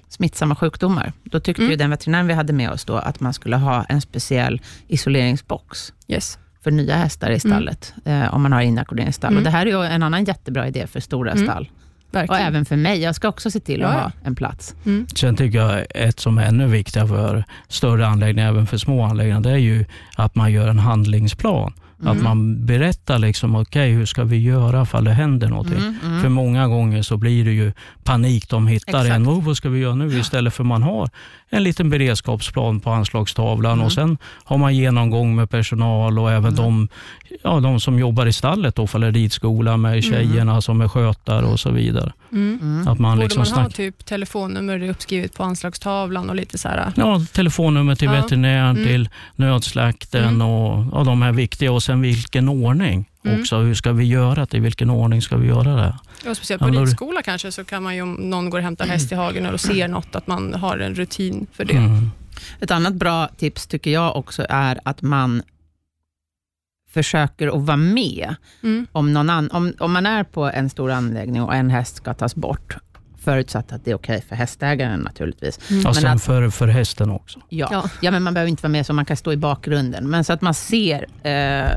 smittsamma sjukdomar. Då tyckte Mm. ju den veterinären vi hade med oss då att man skulle ha en speciell isoleringsbox Yes. För nya hästar i stallet, eh, om man har inackorderingsstall. Mm. Och det här är ju en annan jättebra idé för stora Mm. stall. Och Verkligen. även för mig. Jag ska också se till att ja. ha en plats. Mm. Sen tycker jag ett som är ännu viktigare för större anläggningar, även för små anläggningar, det är ju att man gör en handlingsplan. Mm. Att man berättar liksom, okej hur ska vi göra ifall det händer någonting. Mm, mm. För många gånger så blir det ju panik. De hittar Exakt. en, oh, vad ska vi göra nu? Istället för man har en liten beredskapsplan på anslagstavlan Mm. och sen har man genomgång med personal och även Mm. de, ja, de som jobbar i stallet, då, ridskola med tjejerna som är skötare och så vidare. Mm. Mm. Att man Borde liksom man ha typ telefonnummer uppskrivet på anslagstavlan och lite så här. Ja, telefonnummer till Ja. veterinären, Mm. till nödslakten Mm. och ja, de här viktiga. Och sen vilken ordning Mm. också. Hur ska vi göra det? I vilken ordning ska vi göra det? Och speciellt Ja, på ridskola kanske, så kan man ju om någon går och hämtar häst i hagen och ser något, att man har en rutin för det. Mm. Ett annat bra tips tycker jag också är att man försöker att vara med Mm. om, någon an, om, om man är på en stor anläggning och en häst ska tas bort, förutsatt att det är okej för hästägaren naturligtvis. Mm. Men sen att- för, för hästen också. Ja. Ja. Ja. men man behöver inte vara med så man kan stå i bakgrunden, men så att man ser eh,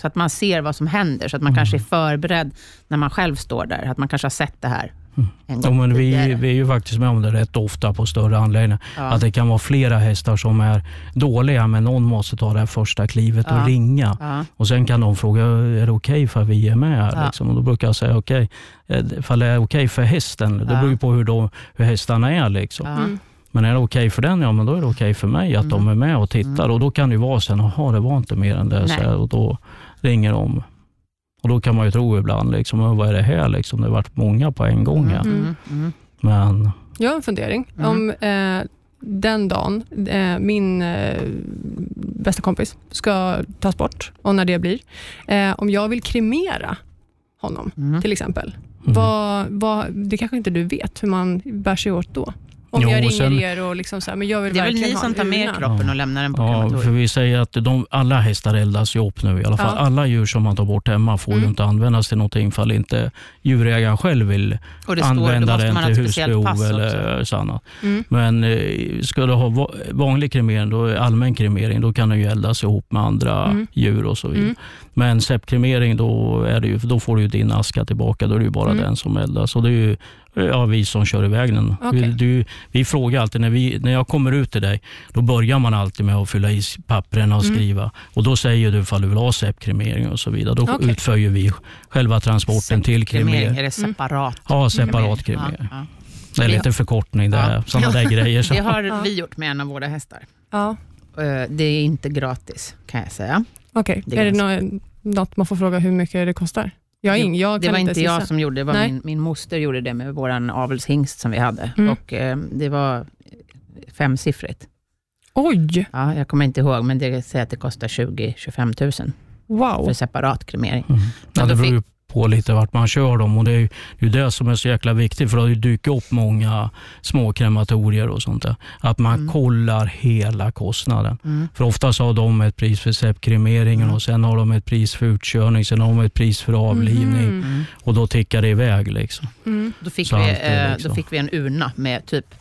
så att man ser vad som händer, så att man Mm. kanske är förberedd när man själv står där, att man kanske har sett det här Mm. en Ja, gång men vi, vi är ju faktiskt med om det rätt ofta på större anläggningar. ja. Att det kan vara flera hästar som är dåliga, men någon måste ta det här första klivet och Ja. ringa. ja. Och Sen kan de fråga, är det okej för vi är med? här? Ja. Liksom. Och då brukar jag säga, okej, okay, ifall det är okej för hästen, det Ja. beror ju på hur, de, hur hästarna är. Liksom. Ja. Mm. Men är det okej för den, ja men då är det okej för mig att Mm. de är med och tittar. Och Då kan det ju vara sen, jaha det var inte mer än det. Så här, och Då ringer de. Och Då kan man ju tro ibland, liksom, "Åh, vad är det här? Liksom, det har varit många på en gång. här. Mm. Mm. Men Jag har en fundering. Mm. Om eh, den dagen eh, min eh, bästa kompis ska tas bort, och när det blir, eh, om jag vill kremera honom Mm. till exempel, mm. vad, vad, det kanske inte du vet hur man bär sig åt då? Om Jo, jag ringer sen- er och liksom så här, men jag vill Det är väl ni som tar med urna. kroppen och lämnar den på Ja, för krematoriet? vi säger att de, alla hästar eldas ju upp nu i alla fall. Ja. Alla djur som man tar bort hemma får ju Mm. inte användas till någonting ifall inte djurägaren själv vill Och det står, använda den till husbehov eller så annat. Mm. Men eh, ska du ha va- vanlig kremering, då, allmän kremering, då kan den ju eldas ihop med andra Mm. djur och så vidare. Mm. Men septkremering, då, är det ju, då får du ju din aska tillbaka. Då är det ju bara Mm. den som eldas. Och det är ju ja, vi som kör iväg den. Okej. Vi, du, vi frågar alltid, när, vi, när jag kommer ut till dig, då börjar man alltid med att fylla i pappren och Mm. skriva. Och Då säger du ifall du vill ha sepkremering och så vidare. Då Okej. utför ju vi själva transporten till Kremering, är det separat? Ja, separat kremering. Ja, ja. Det är lite förkortning, det Ja. sådana där grejer. Så. Det har vi gjort med en av våra hästar. Ja, Eh, Det är inte gratis, kan jag säga. okej. Det Är är det nå- något man får fråga hur mycket det kostar? Jag, ing, jag Det kan var inte jag gissa. som gjorde det, var Nej. min, min moster gjorde det med vår avelshingst som vi hade. Mm. Och eh, Det var femsiffrigt. Oj, Ja, jag kommer inte ihåg, men det säger att det kostar 20-25 000 wow. för separat kremering. Mm. Ja, det beror ju på lite vart man kör dem och det är ju det, som är så jäkla viktigt för det har ju dykt upp många små krematorier och sånt där. Att man Mm. kollar hela kostnaden. Mm. För oftast har de ett pris för sepkremeringen Mm. och sen har de ett pris för utkörning, sen har de ett pris för avlivning Mhm. Mm. och då tickar det iväg. Liksom. Mm. Då, fick Så vi, eh, liksom- då fick vi en urna med typ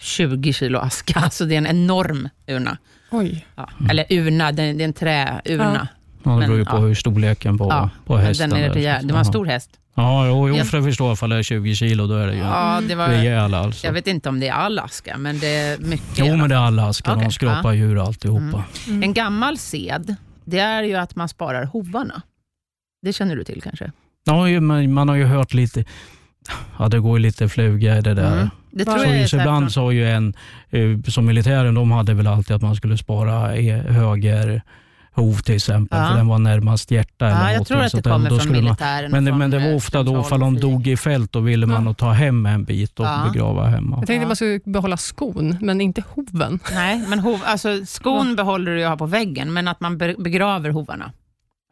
20 kilo aska. Alltså det är en enorm urna. Oj. Ja. Eller urna, det, det är en träurna. Ja, det Men, beror ju på ja. hur storleken på, Ja, på hästen den är rejäl. Det var en Jaha. stor häst. Ja, jo, jo Jag- för jag förstår ifall det är 20 kilo, då är det ju Ja, det var, rejäl alltså. jag vet inte om det är all aska, men det är mycket. Jo, men det är alla askar. Okej, De skrapar djur och alltihopa. Mm. En gammal sed, det är ju att man sparar hovarna. Det känner du till kanske? Ja, men man har ju hört lite, ja det går ju lite fluga i det där. Mm. Det tror Så jag så ibland sa ju en, eh, som militären, de hade väl alltid att man skulle spara höger hov till exempel, Ja. för den var närmast hjärta. eller Ja, jag något, tror att det kommer då från skulle man, militären. men, och men det var eh, ofta då, ifall de dog i fält, då ville man Ja. ta hem en bit och Ja. begrava hemma. Jag tänkte man skulle behålla skon, men inte hoven. Nej, men hov, alltså, skon behåller du ju ha på väggen, men att man be- begraver hovarna.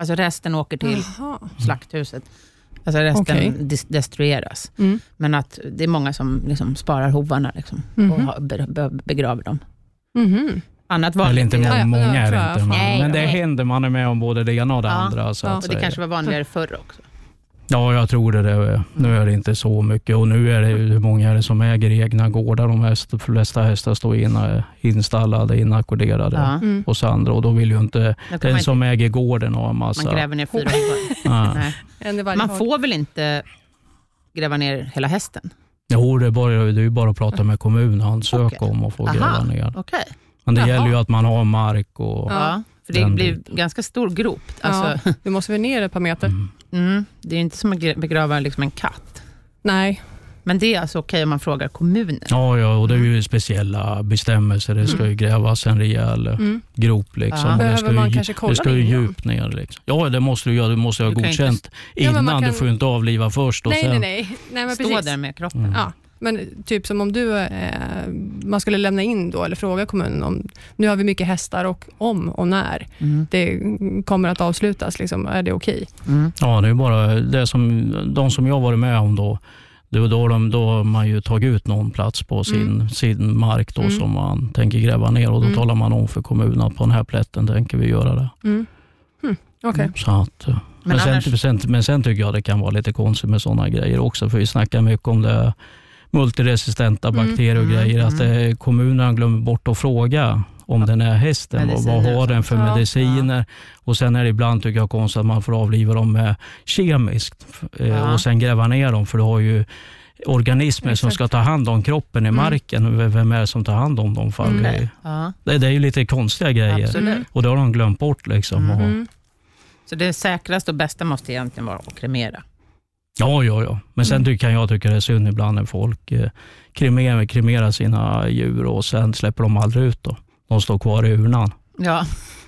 Alltså resten åker till Jaha. slakthuset. Alltså resten dis- destrueras. Mm. Men att det är många som liksom sparar hovarna liksom, och be, be, begraver dem. Mhm. Annat vanligt. Eller inte Ja, många, ja, många jag är det inte. Men, Nej, men det nej. händer, man är med om både det ena och det Ja. andra. Så Ja. att Och det säga. kanske var vanligare förr också. Ja, jag tror det. det. Nu är det inte så mycket och nu är det hur många är det som äger egna gårdar? De häst, de flesta hästar står in, installade, inackorderade Ja. Mm. hos andra och då vill ju inte den man, som äger gården ha en inte, massa... man gräver ner fyra. Ja. Man får väl inte gräva ner hela hästen? Jo, det är, bara, det är bara att prata med kommunen och ansöka Okej. om att få Aha. gräva ner. Okej. Men det Jaha. gäller ju att man har mark och... Ja. Ja. För det blir biten. ganska stor grop. Alltså, Vi måste väl ner ett par meter? Mm. mm, det är inte som att begrava liksom en katt. Nej. Men det är alltså okej om man frågar kommunen? Ja, ja, och det är ju speciella bestämmelser. Det ska ju grävas en rejäl Mm. grop. Liksom. Ja. och det Behöver ska ju, man kanske kolla det ska ju innan? djupt ner. Liksom. Ja, det måste du göra. Du måste ha ju inte- godkänt Ja, innan. kan- Du får ju inte avliva först. Och Nej, sen, nej, nej, nej. men Stå precis. där med kroppen? Mm. Ja, men typ som om du, eh, man skulle lämna in då, eller fråga kommunen om, nu har vi mycket hästar och om och när Mm. det kommer att avslutas, liksom, är det okej? Mm. Ja, det är bara det som, de som jag varit med om då. Det var då, de, då har man ju tagit ut någon plats på sin, Mm. sin mark då, Mm. som man tänker gräva ner och då Mm. talar man om för kommunen att på den här plätten tänker vi göra det. Mm. Hm, Okej. Så att, eh, men, Men sen, annars- sen, men sen tycker jag det kan vara lite konstigt med sådana grejer också, för vi snackar mycket om det multiresistenta Mm. bakterier och Mm, grejer, att mm. eh, kommunerna glömmer bort att fråga om den här hästen, vad, vad Mediciner har den för sånt. Ja, mediciner? Och Sen är det ibland tycker jag konstigt att man får avliva dem med kemiskt eh, Ja. och sen gräva ner dem, för du har ju organismer som Exakt. ska ta hand om kroppen i Mm. marken. Vem är det som tar hand om dem? Mm. Det, Ja, det, är ju lite konstiga grejer absolut. Mm. och det har de glömt bort. Liksom. Mm. Mm. Så det säkraste och bästa måste egentligen vara att kremera? Ja, ja, ja. Men sen Mm. ty- kan jag tycka det är synd ibland när folk eh, kremerar, kremerar sina djur och sen släpper de aldrig ut dem. De står kvar i urnan. Ja.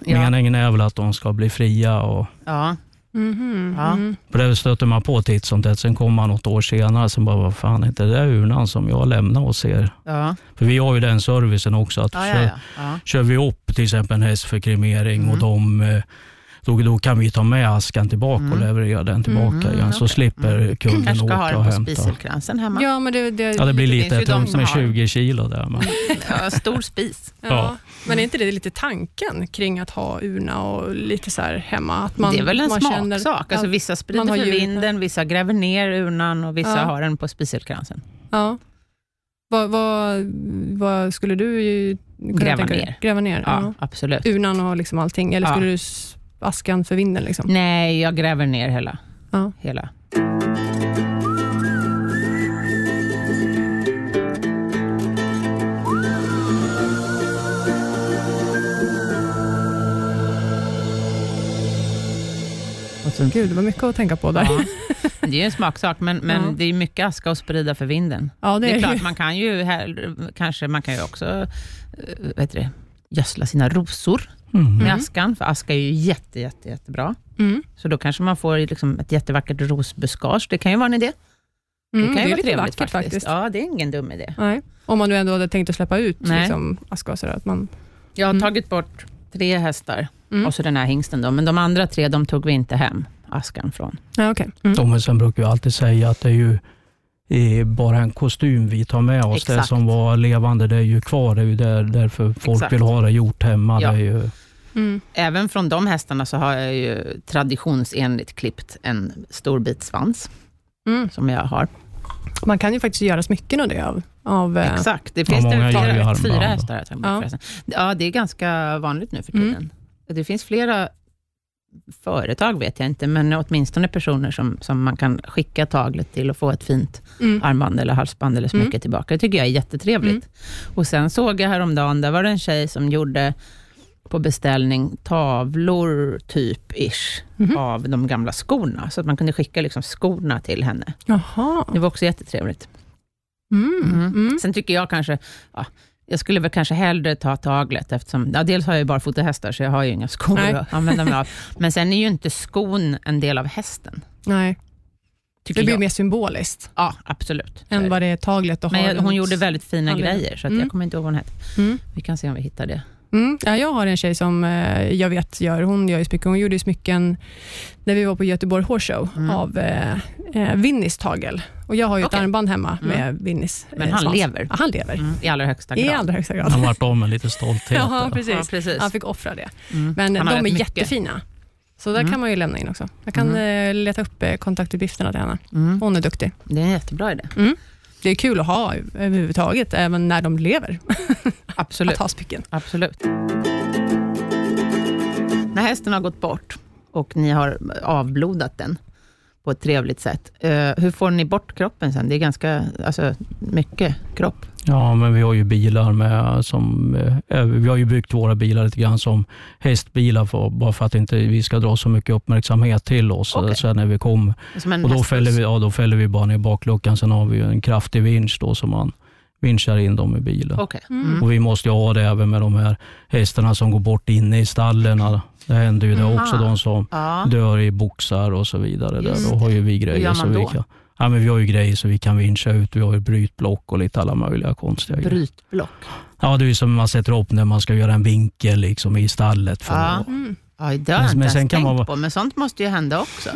Ja. Meningen är väl att de ska bli fria och ja. Mhm, Ja. mhm. på det stöter man på titt som tätt. Sen kommer man något år senare och bara, vad fan är inte det där urnan som jag lämnade hos er? Ja. För vi har ju den servicen också att Ja, kör, ja, ja. ja. kör vi upp till exempel en häst för kremering Mm. och de eh, då, då kan vi ta med askan tillbaka och Mm. leverera den tillbaka Mm, igen. Så okej. slipper kunden Kanske ska ha åka den och på hämta. spiselkransen hemma. Ja, men det, det, Ja, det blir lite de tungt som med har- 20 kilo där. Men. Ja, stor spis. ja. Ja. Men är inte det lite tanken kring att ha urna och lite så här hemma? Att man, det är väl en man känner- smaksak. Alltså, Ja, vissa sprider man har för vinden, vissa gräver ner urnan och vissa Ja. har den på spiselkransen. Ja. Vad, vad, vad skulle du ju kunna Gräva tänka ner. Gräva ner? Ja, Ja. absolut. Urnan och liksom allting? Eller Ja. skulle du s- askan för vinden? Liksom? Nej, jag gräver ner hela. Ja. hela. Gud, det var mycket att tänka på där. ja. Det är en smaksak, men, men Ja. det är mycket aska att sprida för vinden. Ja, Det är, ju- klart, man kan ju, här, kanske, man kan ju också eh, heter det, gödsla sina rosor Mm. med Mm. askan, för aska är ju jätte, jätte, jättebra. Mm. Så då kanske man får liksom ett jättevackert rosbuskage. Det kan ju vara en idé. Mm, det kan ju det vara lite trevligt vackert faktiskt. Ja, det är ingen dum idé. Nej. Om man nu ändå hade tänkt att släppa ut liksom, askgaser. Att man, Jag har Mm. tagit bort tre hästar mm. och så den här hingsten. Då. Men de andra tre, de tog vi inte hem askan från. ja, okay. mm. De men sen brukar jag alltid säga att det är ju bara en kostym vi tar med oss. Det Exakt. som var levande, det är ju kvar. Det är ju där, därför folk Exakt. vill ha det gjort hemma. Ja. Det är ju, Mm. Även från de hästarna så har jag ju traditionsenligt klippt en stor bit svans, Mm. som jag har. Man kan ju faktiskt göra smycken av det av Av, eh, Exakt. Det finns det flera, fyra hästar. bort Ja. Ja, det är ganska vanligt nu för Mm. tiden. Det finns flera företag, vet jag inte, men åtminstone personer som, som man kan skicka taglet till och få ett fint mm. armband eller halsband eller smycke Mm. tillbaka. Det tycker jag är jättetrevligt. Och sen såg jag häromdagen, där var det en tjej som gjorde på beställning tavlor, typ, ish, Mhm. av de gamla skorna, så att man kunde skicka liksom skorna till henne. Jaha. Det var också jättetrevligt. Mm. Mm. Mm. Sen tycker jag kanske, ja, jag skulle väl kanske hellre ta taglet, eftersom, ja, dels har jag ju barfotahästar, så jag har ju inga skor Nej. att använda mig av. Men sen är ju inte skon en del av hästen, Nej, tycker det blir jag. mer symboliskt Ja, absolut. Än vad det är taglet och Men jag, hon gjorde väldigt fina handleden. grejer, så att Mm. jag kommer inte ihåg vad hon hette. Mm. Vi kan se om vi hittar det. Mm. Ja, jag har en tjej som eh, jag vet gör, hon gör ju smycken. Hon gjorde smycken när vi var på Göteborg Horse Show Mm. av eh, eh, tagel. Och jag har ju Okej. ett armband hemma Mm. med Winnis. Men eh, han svans. lever. Ja, han lever. Mm, I allra högsta grad. I allra högsta grad. Han vart av med lite stolthet. Ja, där. precis. Ja, precis. Han fick offra det. Mm. Men de är mycket. jättefina. Så där Mm. kan man ju lämna in också. Jag kan eh, leta upp eh, kontaktuppgifterna till henne. Mm. Hon är duktig. Det är en jättebra idé. Det är kul att ha överhuvudtaget, även när de lever, Absolut. att ha smycken. Absolut. När hästen har gått bort och ni har avblodat den på ett trevligt sätt, eh, hur får ni bort kroppen sen? Det är ganska alltså, mycket kropp. Ja, men vi har ju bilar med som... eh, Vi har ju byggt våra bilar lite grann som hästbilar, för, bara för att inte vi ska dra så mycket uppmärksamhet till oss Okej. sen när vi kommer. Och då fäller, vi, ja, då fäller vi bara ner bakluckan, sen har vi ju en kraftig vinsch då som man vinschar in dem i bilen. Okej. Mm. Och vi måste ju ha det även med de här hästarna som går bort inne i stallen. Det händer ju det Aha. också, de som Ja. dör i boxar och så vidare. Där. Då har ju vi grejer. Så vi, kan, ja, men vi har ju grejer så vi kan vinscha ut. Vi har ju brytblock och lite alla möjliga konstiga grejer. Brytblock. Ja, det är som man sätter upp när man ska göra en vinkel liksom i stallet. För Ja. att, Mm. Ja, det har jag Men inte ens tänkt man på, men sånt måste ju hända också.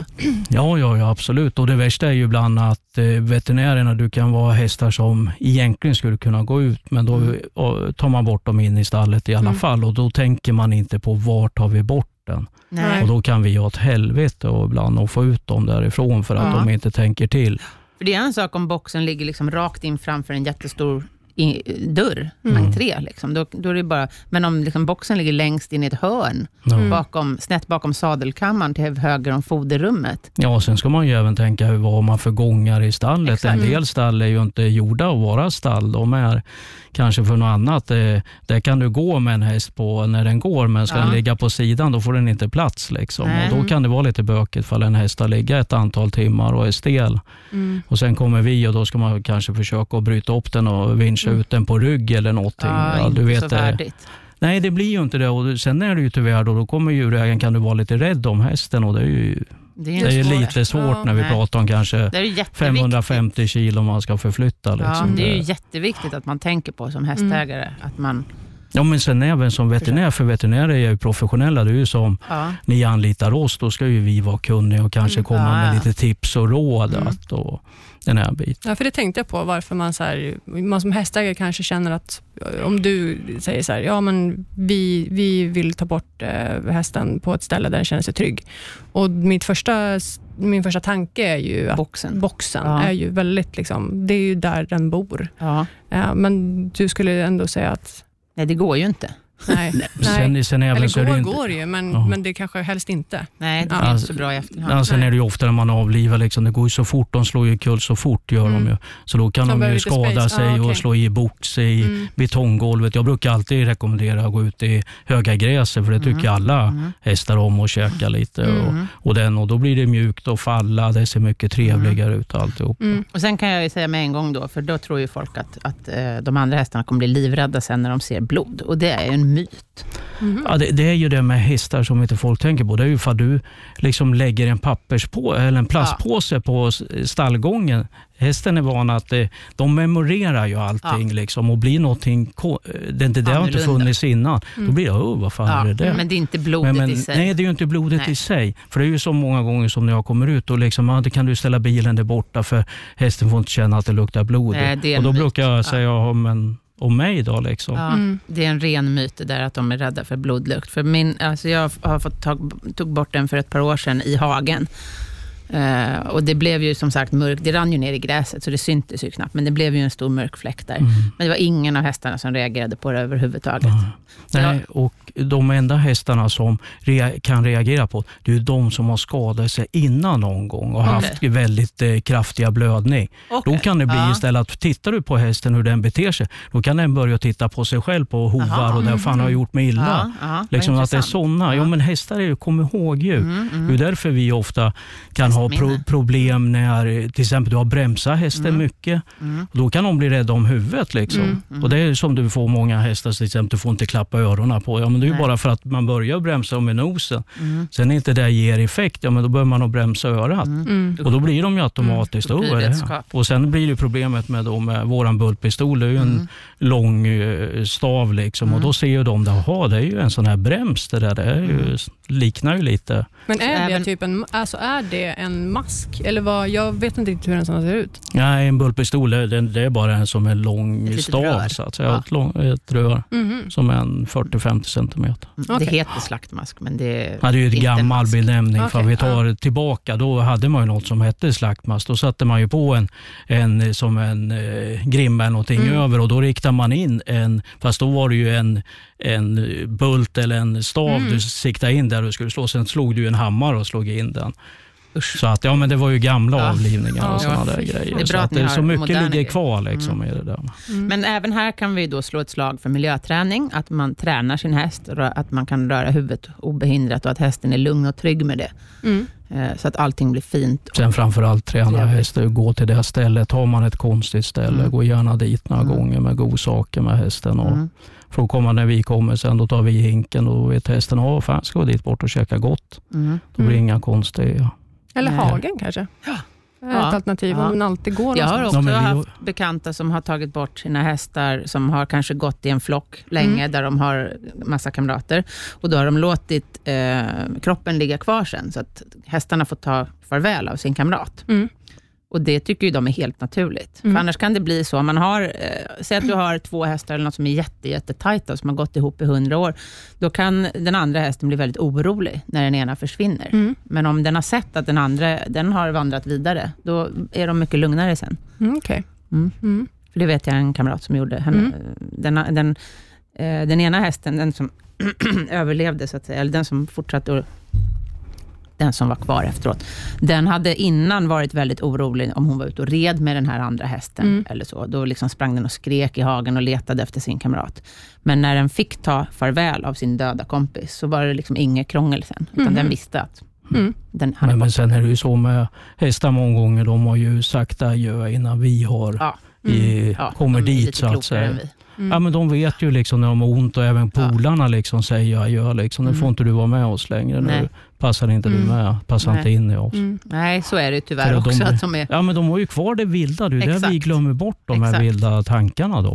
ja, ja, ja, absolut. Och det värsta är ju ibland att eh, veterinärerna, du kan vara hästar som egentligen skulle kunna gå ut, men då Mm. och, tar man bort dem in i stallet i alla Mm. fall och då tänker man inte på vart tar vi bort den. Nej. Och då kan vi ha ett helvete och ibland att få ut dem därifrån för att Ja. de inte tänker till. För det är en sak om boxen ligger liksom rakt in framför en jättestor i, dörr, Mm. entré. Liksom. Då, då är det bara, men om liksom boxen ligger längst in i ett hörn. Mm. bakom, snett bakom sadelkammaren till höger om foderrummet. Ja, sen ska man ju även tänka hur vad man för gångar i stallet. Exakt. En del stall är ju inte gjorda att vara stall. De är kanske för något annat. Det, där kan du gå med en häst på när den går, men ska Ja. den ligga på sidan då får den inte plats. Liksom. Och då kan det vara lite bökigt för en häst att ligga ett antal timmar och är stel. Mm. Och Sen kommer vi och då ska man kanske försöka att bryta upp den och vinscha Mm. ut den på rygg eller någonting. Ja, Ja, inte du vet, så det- värdigt. Nej, det blir ju inte det. Och sen är det ju tyvärr då, då kommer djurägaren kan du vara lite rädd om hästen och det är ju Det är, det är svårt. lite svårt Ja, när vi nej. pratar om kanske Det är ju jätteviktigt. 550 kilo man ska förflytta. Ja, Liksom. det är ju jätteviktigt att man tänker på som hästägare. Att man, ja, men sen även som veterinär, för veterinärer är ju professionella. Det är ju som ja, ni anlitar oss, då ska ju vi vara kunniga och kanske Mm. komma Ja, med ja. lite tips och råd. Mm. Att, och den här biten. Ja, för det tänkte jag på, varför man, så här, man som hästägare kanske känner att om du säger så här, ja men vi, vi vill ta bort eh, hästen på ett ställe där den känner sig trygg. Och mitt första, min första tanke är ju att boxen. boxen Ja. är ju väldigt, liksom, det är ju där den bor. Ja. Eh, men du skulle ändå säga att Nej, det går ju inte. Nej, nej. Sen, sen även så eller det går inte, går ju, men, Ja. men det kanske helst inte. Nej, det Ja. är inte Alltså, så bra i efterhand. Ja, sen Nej. är det ju ofta när man avlivar, liksom, det går ju så fort, de slår ju kull så fort gör de Mm. ju. Så då kan De de, lite skada space. sig Ja, okej. och slå i box i Mm. betonggolvet. Jag brukar alltid rekommendera att gå ut i höga gräset för det tycker Mm. alla Mm. hästar om att käka lite. Och, Mm. och, den, och då blir det mjukt och falla, det ser mycket trevligare ut alltihop. Mm. Och Sen kan jag ju säga med en gång då, för då tror ju folk att, att eh, de andra hästarna kommer bli livrädda sen när de ser blod. Och det är ju en myt. Mhm. Ja, det, det är ju det med hästar som inte folk tänker på. Det är ju för att du liksom lägger en papperspå eller en plastpåse på s- stallgången. Hästen är van att eh, de memorerar ju allting liksom, och blir någonting... eh, Det, det, det har inte funnits innan. Då Mm. blir det, oh, vad fan är det där? Men det är inte blodet Men, men, i sig. nej, det är ju inte blodet Nej. i sig. För det är ju så många gånger som när jag kommer ut och liksom, ja, då kan du ställa bilen där borta för hästen får inte känna att det luktar blod. Nej, och då brukar jag Ja. säga, ja, men om mig då liksom. Ja, Mm. Det är en ren myt det där att de är rädda för blodlukt. För min, alltså jag har fått tag, tog bort den för ett par år sedan i hagen. Eh, och det blev ju som sagt mörkt. Det rann ju ner i gräset, så det syntes ju knappt. Men det blev ju en stor mörk fläck där. Mm. Men det var ingen av hästarna som reagerade på det överhuvudtaget. Nej, och de enda hästarna som rea kan reagera på det är de som har skadat sig innan någon gång och Okej. haft väldigt eh, kraftiga blödning. Okej. Då kan det bli Ja. istället att tittar du på hästen hur den beter sig, då kan den börja titta på sig själv på hovar Jaha. och där fan har jag gjort mig illa. Ja, ja, Liksom att det är sådana. Ja. Ja. men hästar är ju kom ihåg-djur. Mm, mm. Det är därför vi ofta kan ha pro problem när till exempel du har bromsat hästen Mm. mycket. Mm. Då kan de bli rädda om huvudet. Liksom. Mm, mm. Och Det är som du får många hästar, till exempel, du får inte klappa öronen på. Ja, men det är bara för att man börjar bromsa med nosen. Mm. Sen inte det ger effekt, ja, men då börjar man att bromsa örat. Mm. Mm. Och då blir de ju automatiskt Mm, över det. Och sen blir det problemet med, då, med våran bultpistol, det är ju en Mm. lång eh, stav liksom. och då ser ju de, jaha det är ju en sån här brems det där. Det är ju, liknar ju lite. Men är, det typ en, alltså är det en mask? Eller vad? Jag vet inte riktigt hur en sån ser ut. Nej, en bultpistol det, det är bara en som en lång Ett stav, rör. så att säga. Ja. Ett, lång, ett rör Mhm. som är en 40-50 centimeter. Mm. Okej. Det heter slaktmask, men det är Ja, det är ju ett inte en gammal benämning. För Okej, vi tar tillbaka, då hade man ju något som hette slaktmast. Då satte man ju på en, en som en eh, grimma eller någonting Mm. över och då riktade man in en, fast då var det ju en, en bult eller en stav Mm. du siktade in där du skulle slå. Sen slog du en hammare och slog in den. Så att, ja men det var ju gamla Ja. avlivningar Ja, och sådana där grejer. Det är så bra att att ni det, så mycket moderna ligger grejer. kvar liksom i det där. Mm. Men även här kan vi då slå ett slag för miljöträning, att man tränar sin häst, att man kan röra huvudet obehindrat och att hästen är lugn och trygg med det. Mm. Eh, Så att allting blir fint. Sen framförallt träna hästar, gå till det stället. Har man ett konstigt ställe, Mm. gå gärna dit några Mm. gånger med godsaker med hästen. Och Mm. För att komma när vi kommer sen, då tar vi hinken och vet hästen, ja fan ska gå dit bort och käka gott. Mm. Då blir det Mm. inga konstiga. Eller Nej. hagen kanske? Ja. Ja. Ett alternativ Ja. om man alltid går Jag har också Ja, vi- haft bekanta som har tagit bort sina hästar, som har kanske gått i en flock länge, Mm. där de har massa kamrater. Och då har de låtit eh, kroppen ligga kvar sen, så att hästarna får ta farväl av sin kamrat. Mm. Och det tycker ju de är helt naturligt. Mm. För annars kan det bli så, man har, eh, säg att du har två hästar eller något som är jätte, jättetajta, som har gått ihop i hundra år, då kan den andra hästen bli väldigt orolig när den ena försvinner. Mm. Men om den har sett att den andra den har vandrat vidare, då är de mycket lugnare sen. Mm, Okej. Mm. Mm. För det vet jag en kamrat som gjorde. Henne, Mm. den, den, eh, den ena hästen, den som överlevde, så att säga, eller den som fortsatte att den som var kvar efteråt, den hade innan varit väldigt orolig om hon var ute och red med den här andra hästen. Mm. eller så. Då liksom sprang den och skrek i hagen och letade efter sin kamrat. Men när den fick ta farväl av sin döda kompis, så var det liksom inget krångel sen. Utan Mhm. den visste att Mm. den hade Men, men sen är det ju så med hästar många gånger, de har ju sagt adjö innan vi har Ja. i, Ja, kommer dit så att säga. Mm. Ja, men de vet ju liksom när de har ont och även Ja. polarna liksom säger adjö. Liksom. Nu Mm. får inte du vara med oss längre. Nu. Passar inte Mm. du med. Passar Nej. inte in i oss. Mm. Nej, så är det tyvärr också. de- att de är, Ja, men de har ju kvar det vilda. Det är det vi glömmer bort, de här Exakt. vilda tankarna där.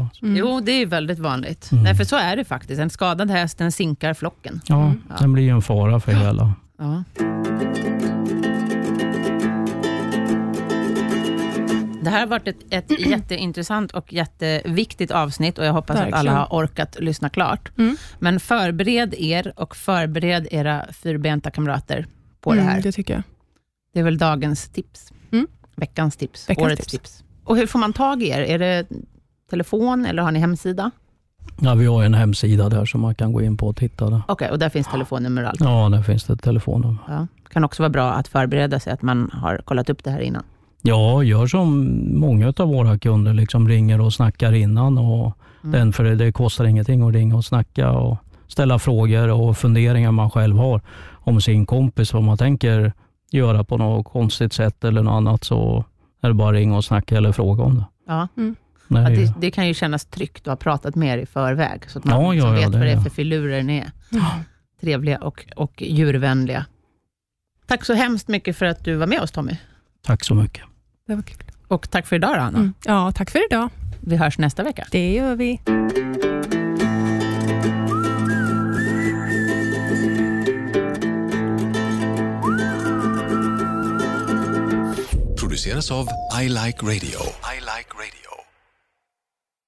alltså. Mm. Jo, det är väldigt vanligt. Mm. Nej, för så är det faktiskt. En skadad häst, den sinkar flocken. Ja, Mm. Den blir ju en fara för hela. Ja. Det här har varit ett, ett jätteintressant och jätteviktigt avsnitt och jag hoppas att Verkligen. alla har orkat lyssna klart. Mm. Men förbered er och förbered era fyrbenta kamrater på det Mm, här. Det tycker jag. Det är väl dagens tips. Mm. Veckans tips. Veckans årets tips. tips. Och hur får man tag i er? Är det telefon eller har ni hemsida? Ja, vi har en hemsida där som man kan gå in på och titta. Okej, och där finns telefonnummer och allt. Ja, där finns det telefonnummer. Ja. kan också vara bra att förbereda sig, att man har kollat upp det här innan. Ja, gör som många av våra kunder, liksom ringer och snackar innan. Och Mm. den, för det, det kostar ingenting att ringa och snacka och ställa frågor och funderingar man själv har om sin kompis, vad man tänker göra på något konstigt sätt eller något annat, så är det bara att ringa och snacka eller fråga om det. Ja. Mm. det är Att det, det kan ju kännas tryggt att ha pratat med er i förväg, så att man Ja, ja, liksom ja, vet det vad det är är- för filurer ni är. Mm. Trevliga och, och djurvänliga. Tack så hemskt mycket för att du var med oss Tommy. Tack så mycket. Det var kul. Och tack för idag då, Anna. Mm. Ja, tack för idag. Vi hörs nästa vecka. Det gör vi. produceras av I Like Radio.